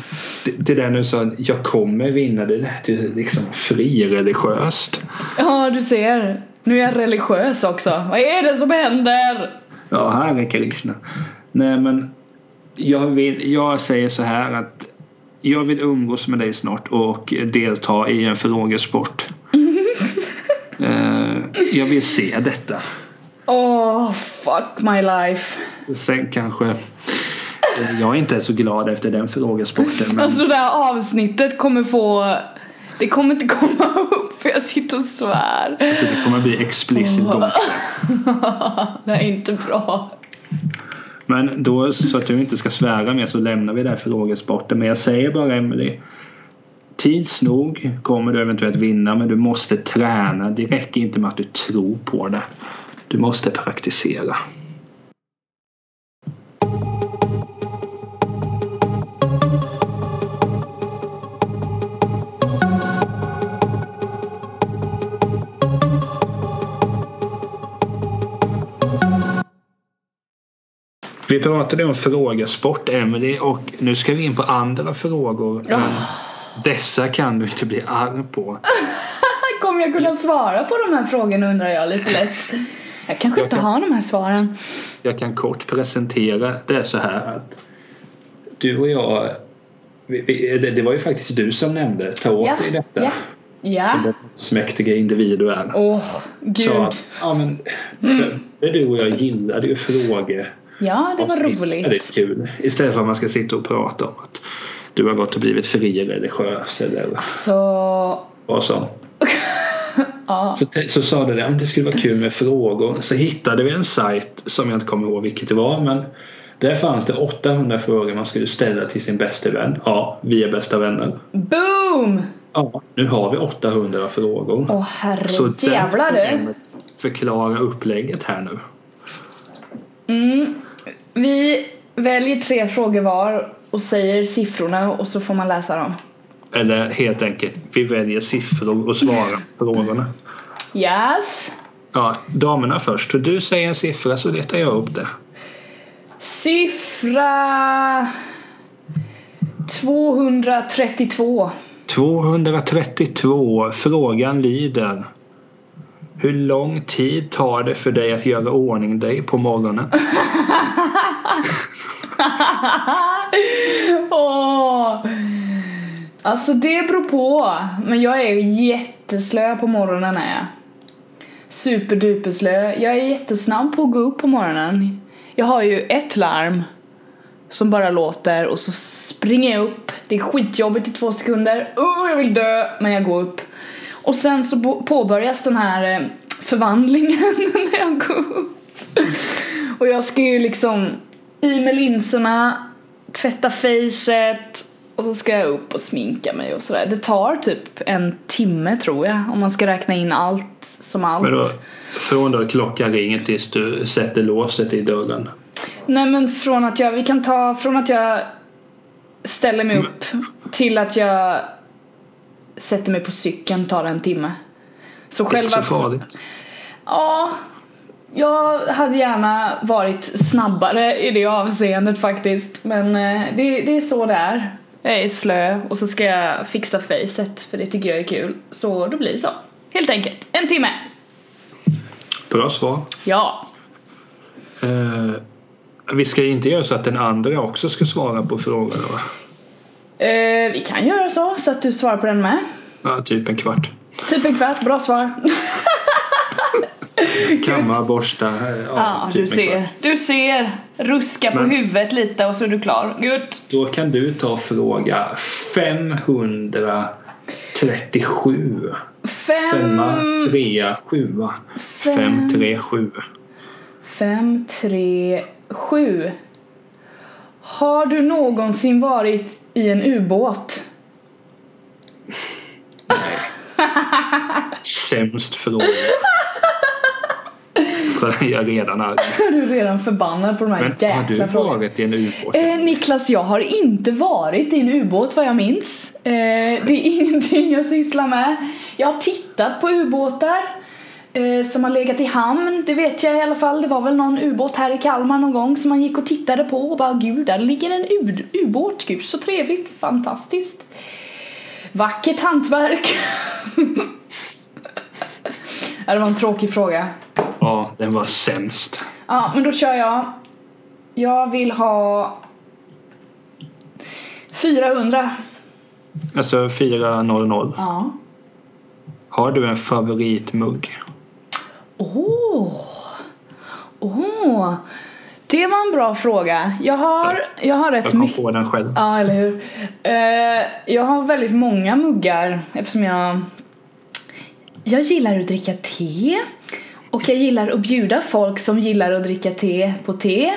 Det där nu sa jag kommer vinna. Det lät ju liksom frireligiöst. Ja, du ser. Nu är jag religiös också. Vad är det som händer? Ja, Hare Krishna. Nej, men jag, vill, jag säger så här att jag vill umgås med dig snart och delta i en frågesport. [laughs] Eh, jag vill se detta. Åh, fuck my life. Sen kanske eh, jag är inte så glad efter den frågesporten. Men Alltså det här avsnittet kommer få... Det kommer inte komma upp för jag sitter och svär. alltså, det kommer bli explicit gång. [laughs] Det är inte bra. Men då så att du inte ska svära mer så lämnar vi därför frågesporten. Men jag säger bara Emelie. Tids nog kommer du eventuellt vinna men du måste träna. Det räcker inte med att du tror på det. Du måste praktisera. Vi pratade om frågesport Emily och nu ska vi in på andra frågor. Men dessa kan du inte bli arg på. [laughs] Kommer jag kunna svara på de här frågorna undrar jag lite lätt. Jag kanske Jag inte kan- har de här svaren. Jag kan kort presentera det så här att du och jag vi, vi, det, det var ju faktiskt du som nämnde ta åt Ja, dig detta. ja. Ja. Smäktiga individ du är. Åh, gud. Så ja men för, du och jag gillade ju frågor. Ja, det var roligt. Är kul. Istället för att man ska sitta och prata om att du har gått och blivit fri religiös eller Så, vad som. [laughs] ja. Så, så sa du det, om det skulle vara kul med frågor. Så hittade vi en sajt som jag inte kommer ihåg vilket det var. Men där fanns det 800 frågor man skulle ställa till sin bästa vän. Ja, vi är bästa vänner. Boom! Ja, nu har vi 800 frågor. Åh så herre jävlar där du. förklara upplägget här nu. Mm. Vi väljer tre frågor var och säger siffrorna och så får man läsa dem. Eller helt enkelt, vi väljer siffror och svarar på [laughs] frågorna. Yes. Ja, damerna först. Du säger en siffra så letar jag upp det. Siffra 232. 232. Frågan lyder. Hur lång tid tar det för dig att göra ordning dig på morgonen? [laughs] oh. Alltså det beror på. Men jag är ju jätteslö på morgonen är jag. Superduperslö. Jag är jättesnabb på att gå upp på morgonen. Jag har ju ett larm som bara låter och så springer jag upp. Det är skitjobbigt i två sekunder. Oh, jag vill dö! Men jag går upp. Och sen så påbörjas den här eh, förvandlingen [laughs] när jag går upp. Och jag ska ju liksom i med linserna, tvätta facet och så ska jag upp och sminka mig och sådär. Det tar typ en timme tror jag om man ska räkna in allt som allt. Men då, från då klockan ringer tills du sätter låset i dörren. Nej men från att jag, vi kan ta från att jag ställer mig upp till att jag sätter mig på cykeln tar det en timme. Så Det är inte så farligt. Ja, jag hade gärna varit snabbare i det avseendet faktiskt. Men eh, det, det är så det är. Jag är slö och så ska jag fixa facet för det tycker jag är kul. Så då blir det så. Helt enkelt. En timme. Bra svar. Ja. Eh, vi ska inte göra så att den andra också ska svara på frågan va? Eh, vi kan göra så, så att du svarar på den med. Ja, typ en kvart. Typ en kvart, bra svar. [laughs] Kamma, borsta. Ja, Ja, typ du ser. Du ser. Ruska på Men- huvudet lite och så är du klar. Good. Då kan du ta fråga 537. Fem... Femma, trea, sjua. Fem, tre, sju. Fem, tre, sju. Har du någonsin varit i en ubåt? [laughs] Sämst fråga. Jag är redan arg. [laughs] Du är redan förbannad på de här Men har jäkla du frågorna. varit i en ubåt? Eh, Niklas, jag har inte varit i en ubåt vad jag minns. Eh, det är [laughs] ingenting jag sysslar med. Jag har tittat på ubåtar eh, som har legat i hamn. Det vet jag i alla fall. Det var väl någon ubåt här i Kalmar någon gång som man gick och tittade på och bara gud, där ligger en ubåt. Gud, så trevligt. Fantastiskt. Vackert hantverk. [laughs] det var en tråkig fråga. Ja, den var sämst. Ja, men då kör jag. Jag vill ha 400. Alltså 400. Ja. Har du en favoritmugg? Åh! Åh! Det var en bra fråga. Jag har, jag har rätt Jag kom mycket. på den själv. Ja, eller hur. Eh, jag har väldigt många muggar eftersom jag Jag gillar att dricka te och jag gillar att bjuda folk som gillar att dricka te på te.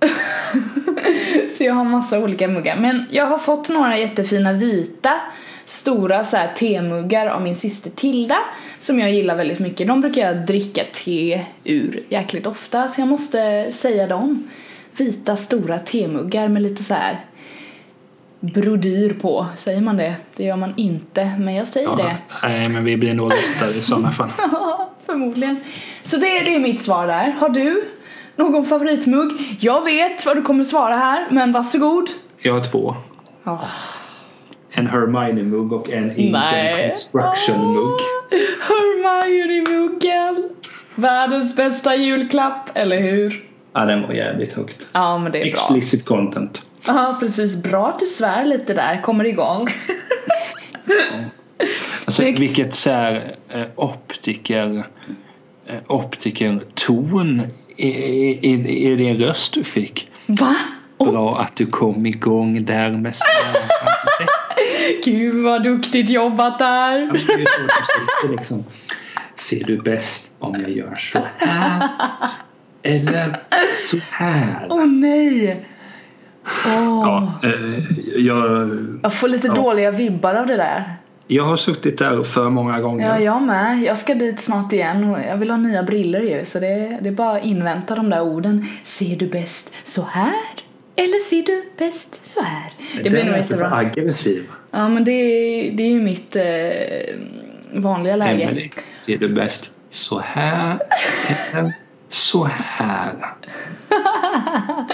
[laughs] så jag har massa olika muggar. Men jag har fått några jättefina vita stora så här temuggar av min syster Tilda som jag gillar väldigt mycket. De brukar jag dricka te ur jäkligt ofta så jag måste säga dem. Vita stora temuggar med lite så här brodyr på. Säger man det? Det gör man inte, men jag säger det. Nej, men vi blir nog rättare i sådana fall. [laughs] Ja, förmodligen. Så det, det är mitt svar där. Har du någon favoritmugg? Jag vet vad du kommer svara här, men varsågod. Jag har två. Oh. En Hermione-mugg och en Ingen Construction-mugg. Hermione-muggen. Världens bästa julklapp, eller hur? Ja, den var jävligt högt. Ja, men det är bra. Explicit content. Ja, precis. Bra att du svär lite där, kommer igång. [laughs] Alltså Snyggt. vilket så här, eh, optiker eh, optikerton i, i, i, din röst du fick. Va? Oh, Bra att du kom igång där med [laughs] gud vad duktigt jobbat där. Liksom. Ser du bäst om jag gör så här? Eller så här? Åh nej! Åh. Ja, eh, jag, Jag får lite Ja. dåliga vibbar av det där. Jag har suttit där för många gånger. Ja, jag med. Jag ska dit snart igen och jag vill ha nya briller ju. Så det, det är bara att invänta de där orden. Ser du bäst så här? Eller ser du bäst så här? Det blir Den nog är inte för jättebra. aggressiv. Ja, men det, är- det är ju mitt eh, vanliga läge. Emelie, ser du bäst så här eller så här?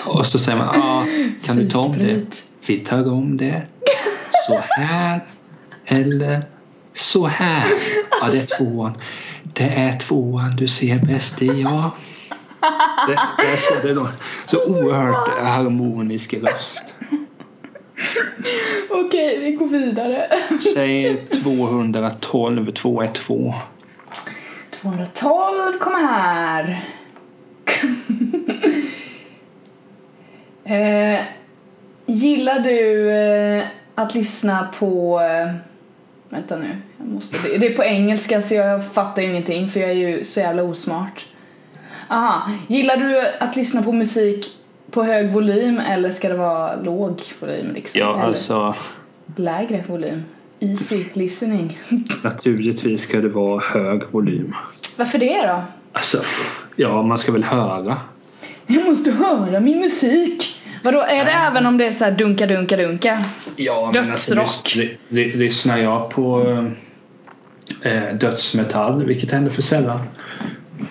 Och så säger man, ah, kan du ta om det? Vi tar om det. Så här eller så här. Ja, det är tvåan. Det är tvåan du ser bäst i, ja. Det, det är så det låter. Så oerhört harmonisk röst. Okej, vi går vidare. Säg 212 212. 212 kommer här. eh, gillar du eh, att lyssna på... Eh, vänta nu. Jag måste, det, är på engelska så jag fattar ingenting för jag är ju så jävla osmart. Aha. Gillar du att lyssna på musik på hög volym eller ska det vara låg volym? Liksom? Ja, eller alltså lägre volym? Easy listening. [laughs] naturligtvis ska det vara hög volym. Varför det då? Alltså, ja, man ska väl höra. Jag måste höra min musik. Vadå, är det även om det är så här dunka dunka dunka? Ja, men alltså, Dödsrock. ly- lyssnar jag på eh, dödsmetall, vilket händer för sällan.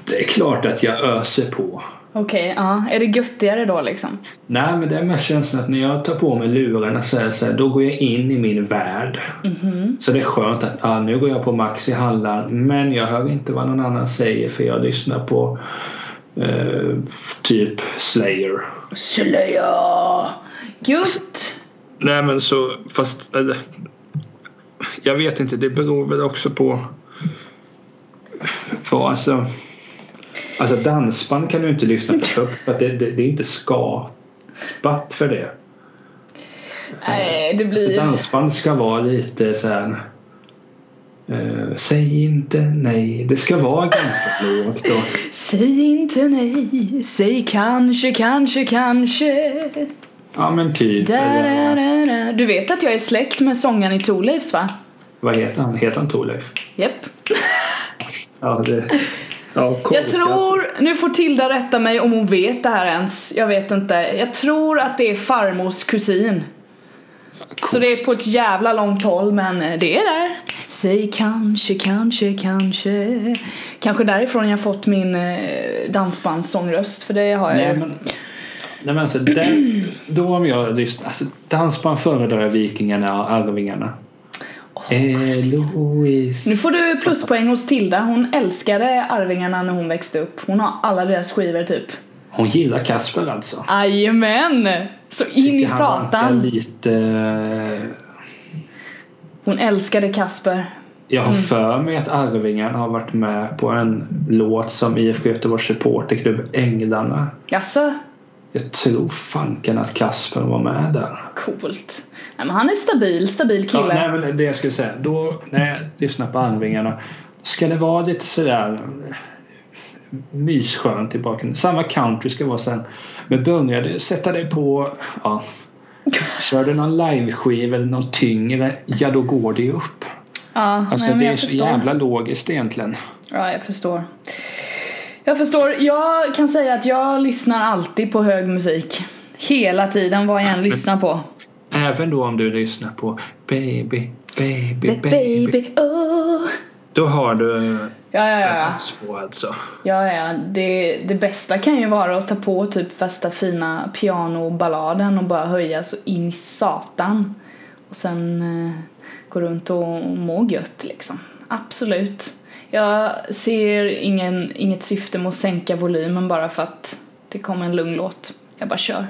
Det är klart att jag öser på. Okej, ja. Är det göttigare då liksom? Nej, men det är mest känslan att när jag tar på mig lurarna så är det så här, då går jag in i min värld. Mhm. Så det är skönt att ja, nu går jag på Max i Halland men jag hör inte vad någon annan säger för jag lyssnar på eh, typ Slayer. Slayer! Gött! Nej men så fast eller, jag vet inte det beror väl också på på alltså alltså dansband kan du inte lyssna på [laughs] högt för att det, det, det är inte skapat för det. Nej, det blir... dansband ska vara lite så här. Eh, säg inte nej. Det ska vara ganska [laughs] lågt. Och, Säg inte nej, säg kanske, kanske, kanske. ja men typ. Da, da, da. Du vet att jag är släkt med sångaren i Thorleifs va? vad heter han? Heter han Thorleif? Japp. Ja, det, ja, Jag korkat. tror, nu får Tilda rätta mig om hon vet det här ens. Jag vet inte. Jag tror att det är farmors kusin. Så det är på ett jävla långt håll men det är där. Säg kanske, kanske, kanske. Kanske därifrån jag fått min eh, dansbandssångröst för det har jag Nej men, nej, men alltså, den, då om jag lyssnar. Alltså, dansband föredrar jag Vikingarna och Arvingarna. Eloise. Nu får du pluspoäng hos Tilda. Hon älskade Arvingarna när hon växte upp. Hon har alla deras skivor typ. Hon gillar Kasper alltså. Jajamän! Så in i satan. lite... Hon älskade Kasper. Jag Mm. har för mig att Arvingarna har varit med på en låt som IFK Göteborgs supporterklubb Änglarna. Jaså? Jag tror fanken att Kasper var med där. Coolt. Nej men han är stabil, stabil Ja, kille. nej, men det jag skulle säga. Då när jag lyssnar på Arvingarna. Ska det vara lite sådär eh, mysskönt i bakgrunden. Samma country ska vara sen. Men börjar du sätta dig på ja, Kör du någon liveskiva eller någon tyngre, ja då går det ju upp. ja, Alltså nej, det är så förstår. jävla logiskt egentligen. Ja, jag förstår. Jag förstår. Jag kan säga att jag lyssnar alltid på hög musik. Hela tiden, vad jag än lyssnar på. Även då om du lyssnar på Baby, baby, Baby, baby. baby, oh. Då har du Ja, ja, ja. på alltså. ja, ja. Det, det bästa kan ju vara att ta på typ värsta fina pianoballaden och bara höja så in i satan. och sen eh, gå runt och må gött liksom. Absolut. Jag ser ingen, inget syfte med att sänka volymen bara för att det kommer en lugn låt. Jag bara kör.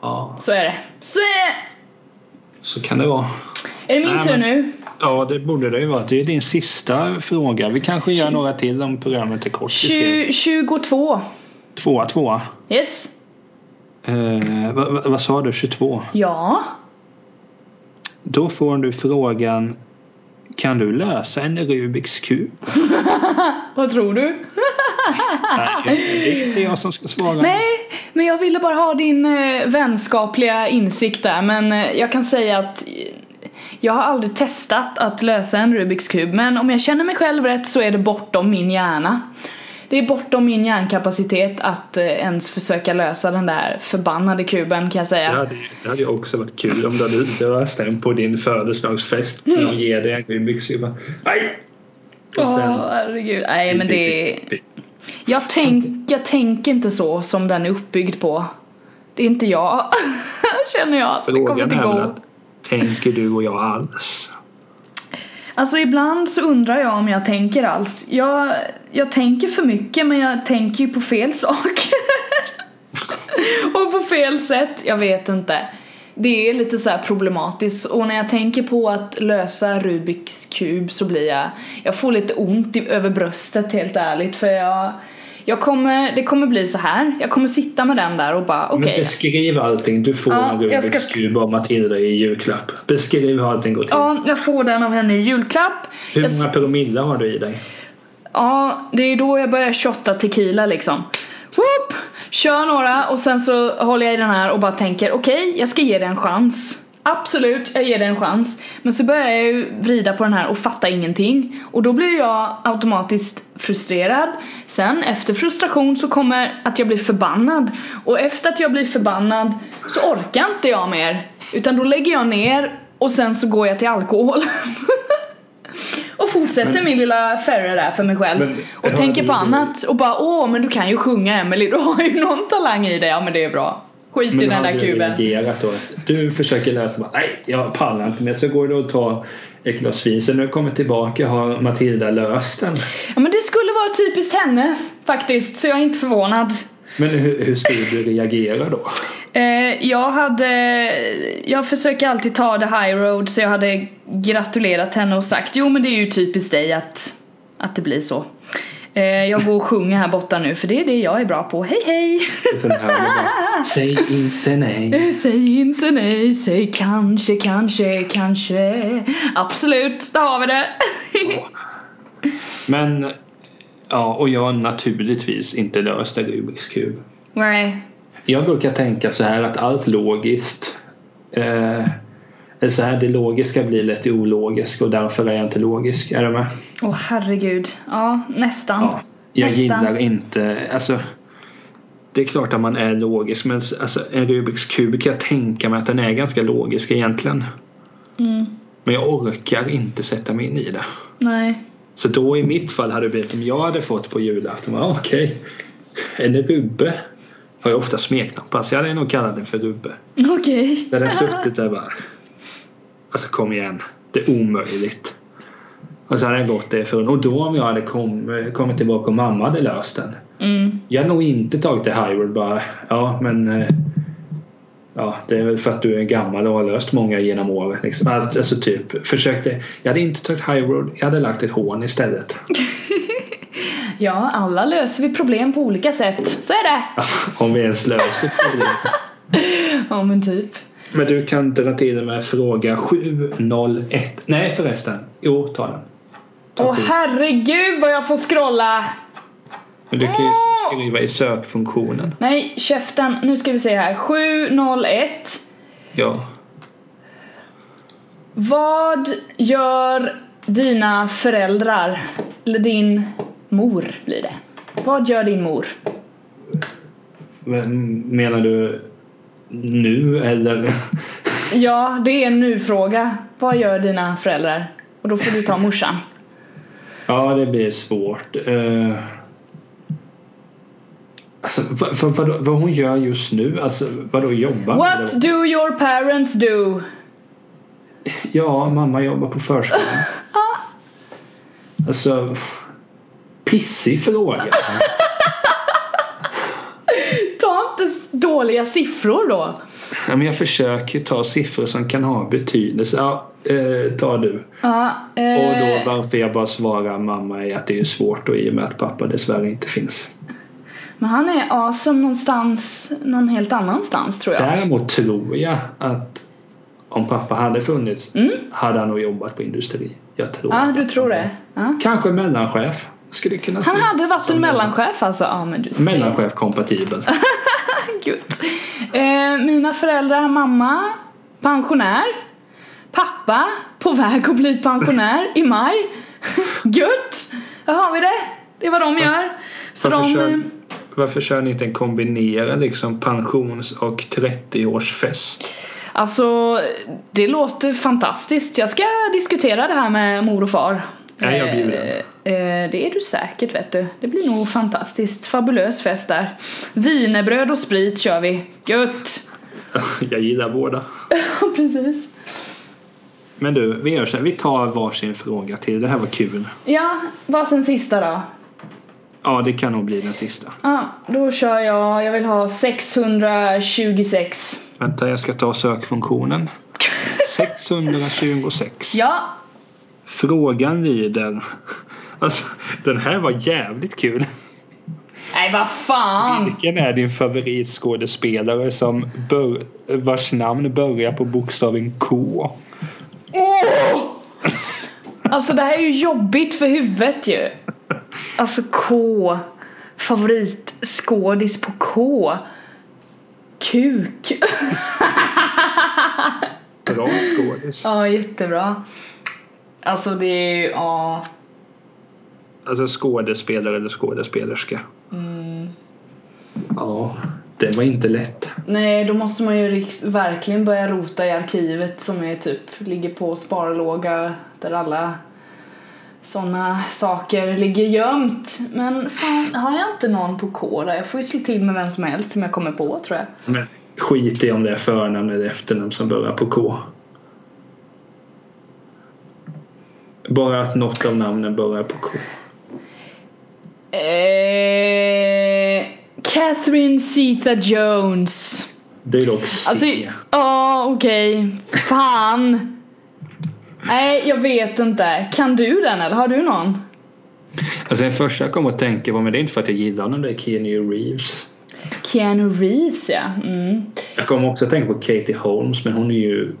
Ja, Så är det. Så är det! så kan det vara. Är det min Nej, tur men- nu? Ja, det borde det ju vara. Det är din sista fråga. Vi kanske gör några till om programmet är kort. Vi ser. Tju- 22. Tvåa, tvåa. Yes. Eh, vad, vad, sa du? 22? Ja. Då får du frågan Kan du lösa en Rubiks kub? [laughs] Vad tror du? [laughs] Nej, det är inte jag som ska svara. Nej, men jag ville bara ha din eh, vänskapliga insikt där. Men eh, jag kan säga att jag har aldrig testat att lösa en Rubiks kub. Men om jag känner mig själv rätt så är det bortom min hjärna. Det är bortom min hjärnkapacitet att eh, ens försöka lösa den där förbannade kuben kan jag Det säga. hade, det hade ju också varit kul om du hade löst den på din födelsedagsfest. När de ger dig en Rubiks kub. Nej! Och Åh sen... herregud. Nej men det jag, tänk, jag tänker inte så som den är uppbyggd på. Det är inte jag. [laughs] Känner jag. Så det kommer inte gå. att tänker du och jag alls? Alltså ibland så undrar jag om jag tänker alls. Jag, jag tänker för mycket men jag tänker ju på fel [laughs] saker. och på fel sätt. Jag vet inte. Det är lite så här problematiskt och när jag tänker på att lösa Rubiks kub så blir jag Jag får lite ont i, över bröstet helt ärligt för jag jag kommer, det kommer bli så här. Jag kommer sitta med den där och bara okej. Men beskriv allting. Du får Ja, en jag Rubiks ska- kub av Matilda i julklapp. Beskriv hur allting går till. Ja, jag får den av henne i julklapp. Hur Jag många promille har du i dig? Ja, det är då jag börjar shotta tequila liksom. Whoop! Kör några och sen så håller jag i den här och bara tänker okej, jag ska ge det en chans. Absolut, jag ger det en chans. Men så börjar jag ju vrida på den här och fatta ingenting. Och då blir jag automatiskt frustrerad. Sen efter frustration så kommer att jag blir förbannad. Och efter att jag blir förbannad så orkar inte jag mer. Utan då lägger jag ner och sen så går jag till alkohol. [laughs] och fortsätter Men- min lilla ferry där för mig själv. Men- och tänker på annat och bara åh men du kan ju sjunga Emily, du har ju någon talang i dig. Ja men det är bra. Skit i Men den har där kuben. reagerat då? Du försöker lösa bara, nej jag pallar inte mer. Så går du och tar ett glas vin. Så när du kommer tillbaka har Matilda löst den. Ja men det skulle vara typiskt henne faktiskt, så jag är inte förvånad. Men hur, hur skulle du reagera då? Eh, jag hade, jag försöker alltid ta the high road så jag hade gratulerat henne och sagt jo men det är ju typiskt dig att, att det blir så. Eh, jag går och sjunger här borta nu för det är det jag är bra på, hej hej! Säg inte nej. [laughs] Säg inte nej, säg kanske, kanske, kanske Absolut, där har vi det! Men ja, och jag har naturligtvis inte löst en Rubiks kub. Nej, Jag brukar tänka så här att allt logiskt eh, är så här, det logiska blir lätt ologiskt och därför är jag inte logisk. Är du med? åh herregud, ja nästan Ja. Jag Nästan. gillar inte, alltså det är klart att man är logisk men alltså, en Rubiks kub kan jag tänka mig att den är ganska logisk egentligen. mm, Men jag orkar inte sätta mig in i det. Nej, Så då i mitt fall hade det blivit om jag hade fått på julafton. Okej, en rubbe har jag ofta smeknamn på. Så jag hade nog kallat den för rubbe. okej Där den [laughs] suttit där bara. Alltså kom igen. Det är omöjligt. Och så hade jag gått därifrån. Och då om jag hade kom, kommit tillbaka och mamma hade löst den. mm, Jag hade nog inte tagit det Hyrule bara. Ja men. eh, Ja det är väl för att du är gammal och har löst många genom åren. Liksom. Alltså, typ försökte. Jag hade inte tagit Hyrule. Jag hade lagt ett hån istället. [laughs] Ja, alla löser vi problem på olika sätt, så är det! [laughs] Om vi ens löser [laughs] problemet. Ja men typ Men du kan dra till med fråga 701. Nej förresten. Jo ta den. Åh herregud vad jag får scrolla! Men du kan ju skriva i sökfunktionen. Nej, käften. Nu ska vi se här. 701. Ja. Vad gör dina föräldrar? Eller din mor blir det. Vad gör din mor? Men Menar du nu eller? Ja, det är en nu-fråga. Vad gör dina föräldrar? Och då får du ta morsan. Ja det blir svårt. Uh... Alltså vad, vad, vad, vad hon gör just nu? Alltså vadå jobbar? What do your parents do? Ja, mamma jobbar på förskolan. [laughs] Alltså, pissig fråga. [laughs] Inte dåliga siffror då. Ja, men jag försöker ta siffror som kan ha betydelse. Ja, eh, ta du. Ja, Och eh, då varför jag bara svarar mamma är att det är svårt och i och med att pappa dessvärre inte finns. men han är awesome någonstans, någon helt annanstans tror jag. Däremot tror jag att om pappa hade funnits Mm. hade han nog jobbat på industri. Jag tror Ja, att du tror det? Ja. Kanske mellanchef. Skulle kunna Han hade varit en mellanchef alltså? Ja men du ser. Mellanchef [laughs] kompatibel. Gött. Eh, mina föräldrar, mamma, pensionär. Pappa, på väg att bli pensionär i maj. [laughs] Gött! Där har vi det. Det är vad de gör. Så Varför, de... kör, eh, varför kör ni inte en kombinerad liksom pensions och 30-årsfest? Alltså, det låter fantastiskt. Jag ska diskutera det här med mor och far. Ja, jag bjuder. Eh, eh, det är du säkert vet du. Det blir nog fantastiskt. Fabulös fest där. Wienerbröd och sprit kör vi. Gött! [laughs] Jag gillar båda. Ja, precis. Men du, vi gör så här. Vi tar varsin fråga till. Det här var kul. Ja, vad sen sista då? Ja, det kan nog bli den sista. Ja, då kör jag. Jag vill ha 626. Vänta, jag ska ta sökfunktionen. [laughs] 626. Ja. Frågan lyder... Alltså, den här var jävligt kul. Nej, vad fan. Vilken är din favoritskådespelare som bör, vars namn börjar på bokstaven K? Åh! Alltså det här är ju jobbigt för huvudet ju. Alltså K. Favoritskådis på K. Kuk. Bra skådis. Ja, jättebra. Alltså det är ju, ja. Alltså skådespelare eller skådespelerska. Mm. Ja, det var inte lätt. Nej, då måste man ju riks- verkligen börja rota i arkivet som är typ, ligger på sparlåga där alla såna saker ligger gömt. Men fan, har jag inte någon på K där? Jag får ju slå till med vem som helst som jag kommer på tror jag. Men skit i om det är förnamn eller efternamn som börjar på K. Bara att något av namnen börjar på K. Eh, Catherine Zeta Jones. Det är dock C. Alltså, ja okej. Fan. Nej, jag vet inte. Kan du den eller har du någon? Alltså det första jag kom att tänka på, men det är inte för att jag gillar honom, det är Keanu Reeves. Keanu Reeves ja. Mm. Jag kommer också att tänka på Katie Holmes, men hon är ju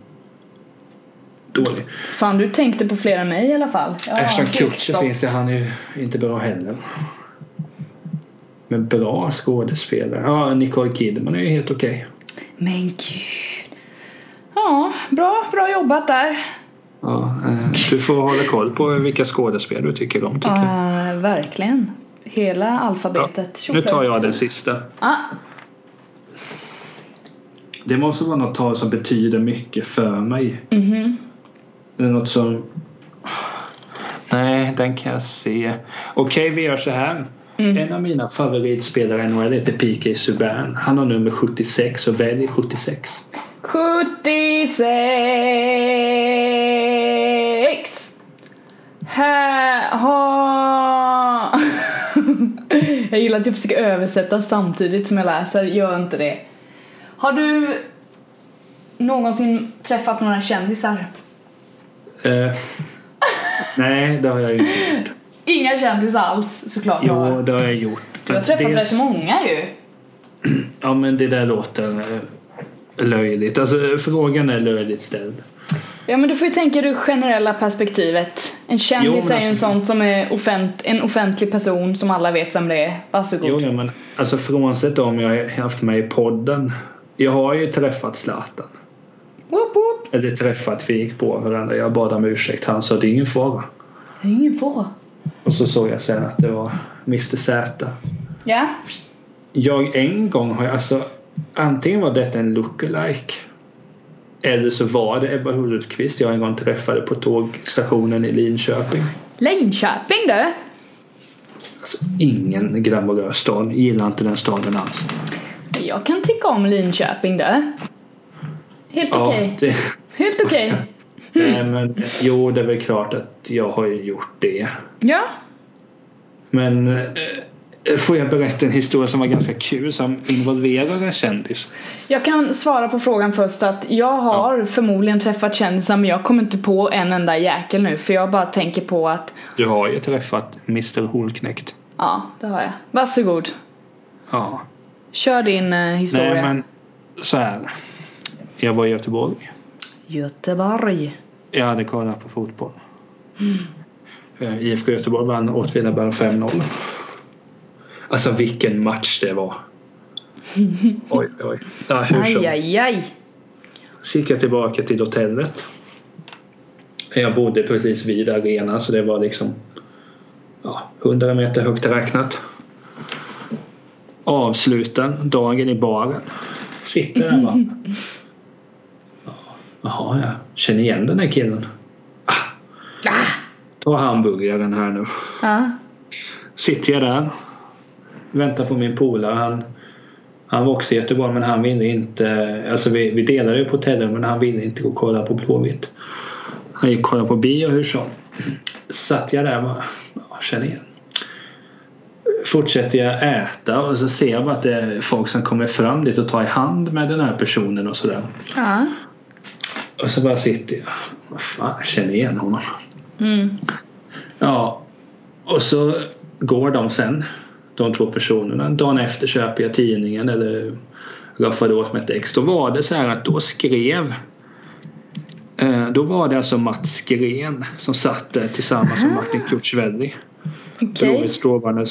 dålig. Fan du tänkte på fler än mig i alla fall. Ja, Ashton Kutcher finns det, han är ju inte bra heller. Men bra skådespelare. Ja, Nicole Kidman är ju helt okej. Men gud. Ja, bra, bra jobbat där. Ja, eh, du får hålla koll på vilka skådespelare du tycker om tycker. Ja, verkligen. Hela alfabetet. Nu tar jag den sista. Ah, Det måste vara något tal som betyder mycket för mig. mhm. Det är något som... Nej, den kan jag se. Okej, vi gör så här. Mm. En av mina favoritspelare i NHL heter PK Subban. Han har nummer 76 och välj 76. 76 Här har... [laughs] jag gillar att jag försöker översätta samtidigt som jag läser. Gör inte det. Har du någonsin träffat några kändisar? Eh, [laughs] nej, det har jag inte gjort. Inga kändisar alls såklart. Jo, har. det har jag gjort. Du har träffat Dels- rätt många ju. [clears throat] Ja, men det där låter eh, löjligt. Alltså, frågan är löjligt ställd. Ja men du får ju tänka det generella perspektivet. En kändis Jo, är ju en alltså- sån som är offent- en offentlig person som alla vet vem det är. Varsågod. Jo, ja, men alltså frånsett om jag har haft med i podden. Jag har ju träffat Zlatan. Woop woop. Eller träffat, vi gick på varandra. Jag bad om ursäkt. Han sa det är ingen fara. Det är ingen fara. Och så såg jag sen att det var Mr Z. Ja. Jag en gång har jag alltså antingen var detta en lookalike eller så var det Ebba Hultqvist jag en gång träffade på tågstationen i Linköping. Linköping du. Alltså, ingen glamorös stad. Gillar inte den staden alls. Jag kan tycka om Linköping du. Helt Ja, okej. det, Helt okej. [laughs] Nej men jo det är väl klart att jag har ju gjort det. Ja. Men eh, får jag berätta en historia som var ganska kul som involverar en kändis? Jag kan svara på frågan först att jag har förmodligen träffat kändisar men jag kommer inte på en enda jäkel nu för jag bara tänker på att Du har ju träffat Mr Holknekt. ja, det har jag. Varsågod. Ja. Kör din eh, historia. Nej men så här. Jag var i Göteborg. Göteborg. Jag hade kollat på fotboll. Eh, IFK Göteborg vann Åtvidaberg 5-0. Alltså vilken match det var. [laughs] Oj, oj. Ja, hur som. Aj, aj, aj. Så gick jag tillbaka till hotellet. Jag bodde precis vid arenan så det var liksom ja, 100 meter högt räknat. Avsluten dagen i baren. Sitter där bara. [laughs] Ja, Jaha, jag känner igen den här killen. Ah, Ah. ta hamburgaren här nu. Ja. Sitter jag där. Väntar på min polare. Han, han var också i Göteborg men han ville inte. Alltså vi, vi delade ju på hotellet men han ville inte gå och kolla på Blåvitt. Han gick och kollade på bio hur som. Satt jag där och bara. Ja, känner igen. Fortsätter jag äta och så ser jag bara att det är folk som kommer fram dit och tar i hand med den här personen och sådär. Ja. Och så bara sitter jag. Vad fan, jag känner igen honom. Mm. Ja, och så går de sen, de två personerna. Dagen efter köper jag tidningen eller raffade åt mig ett ex. Då var det så här att då skrev eh, då var det alltså Mats Gren som satt där tillsammans med Martin Kurtzwelli. Okej. Blåvitts dåvarande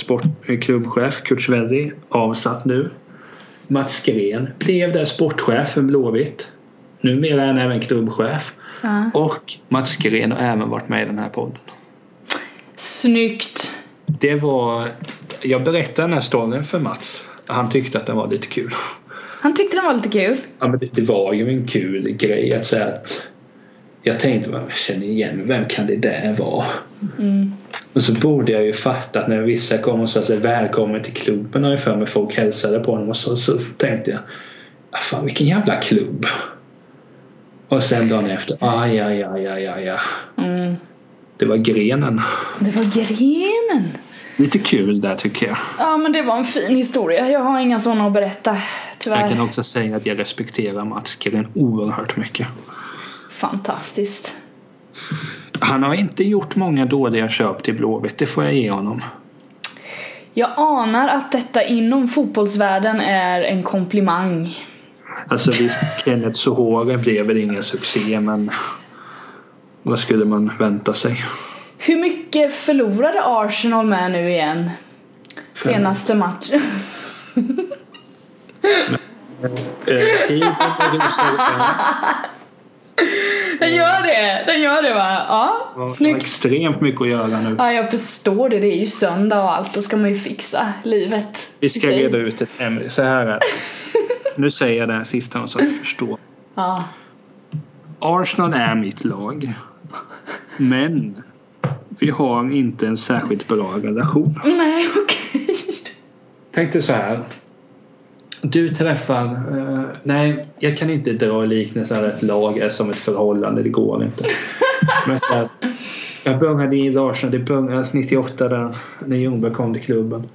eh, klubbchef Kurtzwelli avsatt nu. Mats Gren blev där sportchef för Blåvitt. Numera är han även klubbchef. Ja. Och Mats Gren har även varit med i den här podden. Snyggt. Det var... Jag berättade den här storyn för Mats. Han tyckte att den var lite kul. Han tyckte den var lite kul. Ja, men det, var ju en kul grej att säga att... Jag tänkte, jag känner igen vem kan det där vara? Mm. Och så borde jag ju fatta att när vissa kom och sa sig välkommen till klubben har jag för mig folk hälsade på honom och så, så tänkte jag ah, fan vilken jävla klubb. Och sen dagen efter, aj, aj, aj, aj, aj, aj. Mm. Det var grenen. Det var grenen. Lite kul där tycker jag. Ja men det var en fin historia. Jag har inga sådana att berätta. Tyvärr. Jag kan också säga att jag respekterar Mats Gren oerhört mycket. Fantastiskt. Han har inte gjort många dåliga köp till Blåvitt, det får jag ge honom. Jag anar att detta inom fotbollsvärlden är en komplimang. Alltså visst, Kenneth Sohore blev väl ingen succé men vad skulle man vänta sig? Hur mycket förlorade Arsenal med nu igen? Senaste matchen. Eh, tiden rusar iväg. Den gör det! Den gör det va? Ja, Jag har snyggt. extremt mycket att göra nu. Ja, jag förstår det. Det är ju söndag och allt. Då ska man ju fixa livet. Vi ska reda ut ett ämne. Så här är det. [laughs] Nu säger jag det här sista så att du förstår. Ja. Arsenal är mitt lag. Men vi har inte en särskilt bra relation. Nej, okej. Tänk dig så här. Du träffar... eh, nej, jag kan inte dra liknelsen att ett lag är som ett förhållande. Det går inte. Men så här, jag började i Arsenal. Det började 98 där när Ljungberg kom till klubben.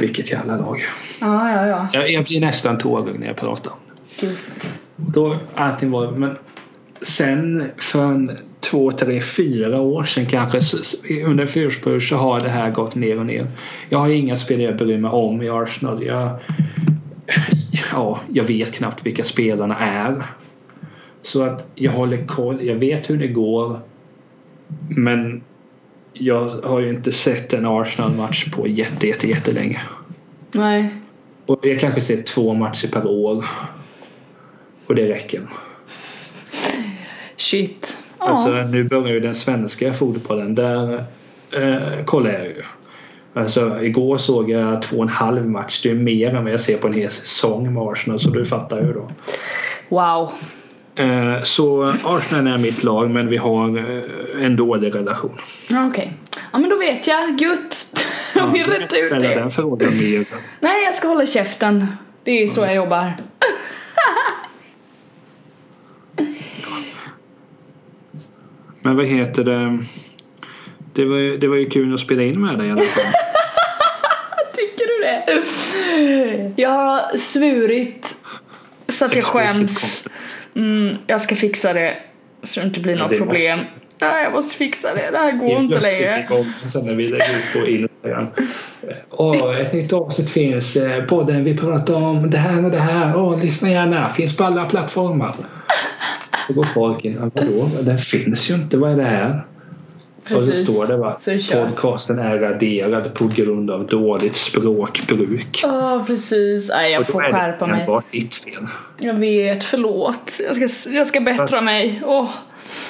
Vilket jävla lag. Ja, ja, ja. Jag, jag blir nästan tårögd när jag pratar. Gud. Då allting var... Men sen för en två, tre, fyra år sedan kanske under en fyraårsperiod så har det här gått ner och ner. Jag har inga spelare jag bryr mig om i Arsenal. Jag, ja, jag vet knappt vilka spelarna är. Så att jag håller koll. Jag vet hur det går. Men jag har ju inte sett en Arsenal-match på jätte, jätte, jättelänge. Nej. Och jag kanske ser två matcher per år. Och det räcker. Shit. Ja. Alltså nu börjar ju den svenska fotbollen. Där eh, kollar jag ju. Alltså igår såg jag två och en halv match. Det är mer än vad jag ser på en hel säsong med Arsenal. Så du fattar ju då. Wow. Eh, så Arsenal är mitt lag men vi har eh, en dålig relation. Ja, Okej. Ja men då vet jag. Gött. [laughs] Då har vi rätt ut det. den frågan mer. Nej, jag ska hålla käften. Det är så jag jobbar. [laughs] Men vad heter det? Det var, ju- det var ju kul att spela in med dig i alla fall. [laughs] Tycker du det? Jag har svurit så att jag skäms. Mm, jag ska fixa det så det inte blir Ja, något problem. Nej, jag måste fixa det. Det här går inte längre. Sen när vi lägger ut på Instagram. [laughs] Åh, ett nytt avsnitt finns. eh, Podden vi pratar om det här och det här. Åh, lyssna gärna. Finns på alla plattformar. [laughs] Då går folk in. "Ja, Vadå? Den finns ju inte. Vad är det här? Och så står det kört. Podcasten är raderad på grund av dåligt språkbruk. Ja, precis. Nej, jag Och då får är det skärpa mig. ditt fel. Jag vet, förlåt. Jag ska, jag ska bättra mig. Åh,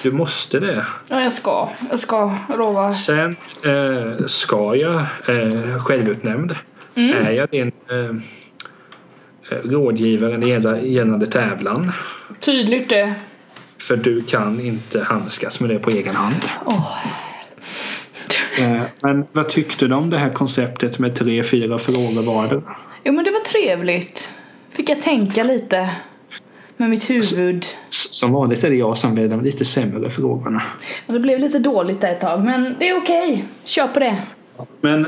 Du måste det. ja, jag ska. Jag ska, jag lovar. Sen eh, ska jag eh, självutnämnd. Mm. Är jag din eh, eh, rådgivare när det gäller gällande tävlan. Tydligt det. För du kan inte handskas med det på egen hand. Åh. Eh, men vad tyckte du om det här konceptet med tre, fyra frågor var Jo, men det var trevligt. Fick jag tänka lite med mitt huvud. Som vanligt är det jag som väljer de lite sämre frågorna. Och det blev lite dåligt där ett tag, men det är okej. Kör på det. Men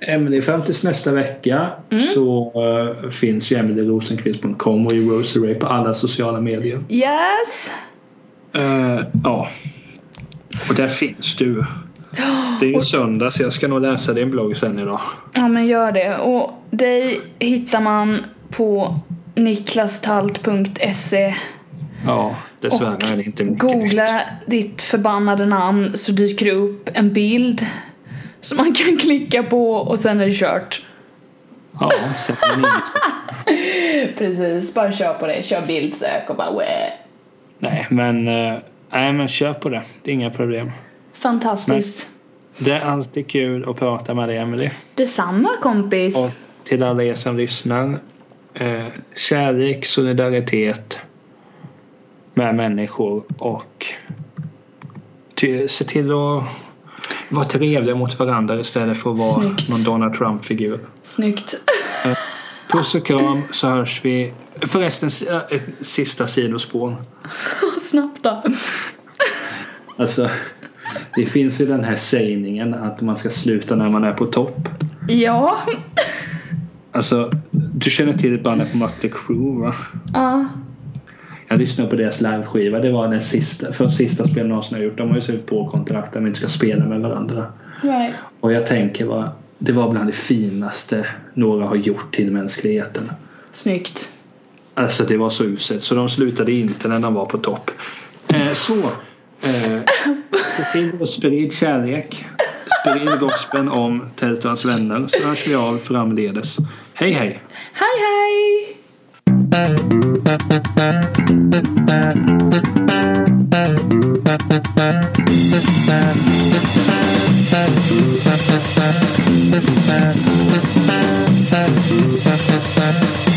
Emelie, fram tills nästa vecka Mm. så eh, finns ju emelierosenqvist.com och i Rosary på alla sociala medier. Yes! Eh, ja. Och där finns du. Det är ju söndag så jag ska nog läsa din blogg sen idag. Ja, men gör det. Och dig hittar man på niklastalt.se Ja, dessvärre Och är det inte mycket nytt. Googla ditt förbannade namn så dyker det upp en bild som man kan klicka på och sen är det kört. Ja, inget. [laughs] Precis, bara kör på det. Kör bildsök och bara Wah. Nej, men, eh, nej, men kör på det. Det är inga problem. Fantastiskt. Det är alltid kul att prata med dig, Emelie. Detsamma kompis. Och till alla er som lyssnar. Eh, kärlek, solidaritet med människor och ty, se till att vara trevliga mot varandra istället för att vara Snyggt. någon Donald Trump-figur. Snyggt. Puss och kram så hörs vi. Förresten, eh, ett sista sidospår. [laughs] Snabbt då. Alltså, det finns ju den här sägningen att man ska sluta när man är på topp. Ja. Alltså, du känner till bandet Mötley Crüe va? Ja. Jag lyssnade på deras liveskiva. Det var den sista, för sista spel någonsin har gjort. De har ju skrivit på kontrakt att de inte ska spela med varandra. Right. Och jag tänker vad det var bland det finaste några har gjort till mänskligheten. Snyggt. Alltså det var så uselt. Så de slutade inte när de var på topp. Eh, så. Eh, till att sprid kärlek. Sprid gospeln om Tältans vänner så hörs vi av framledes. Hej hej! Hej hej! Thank you.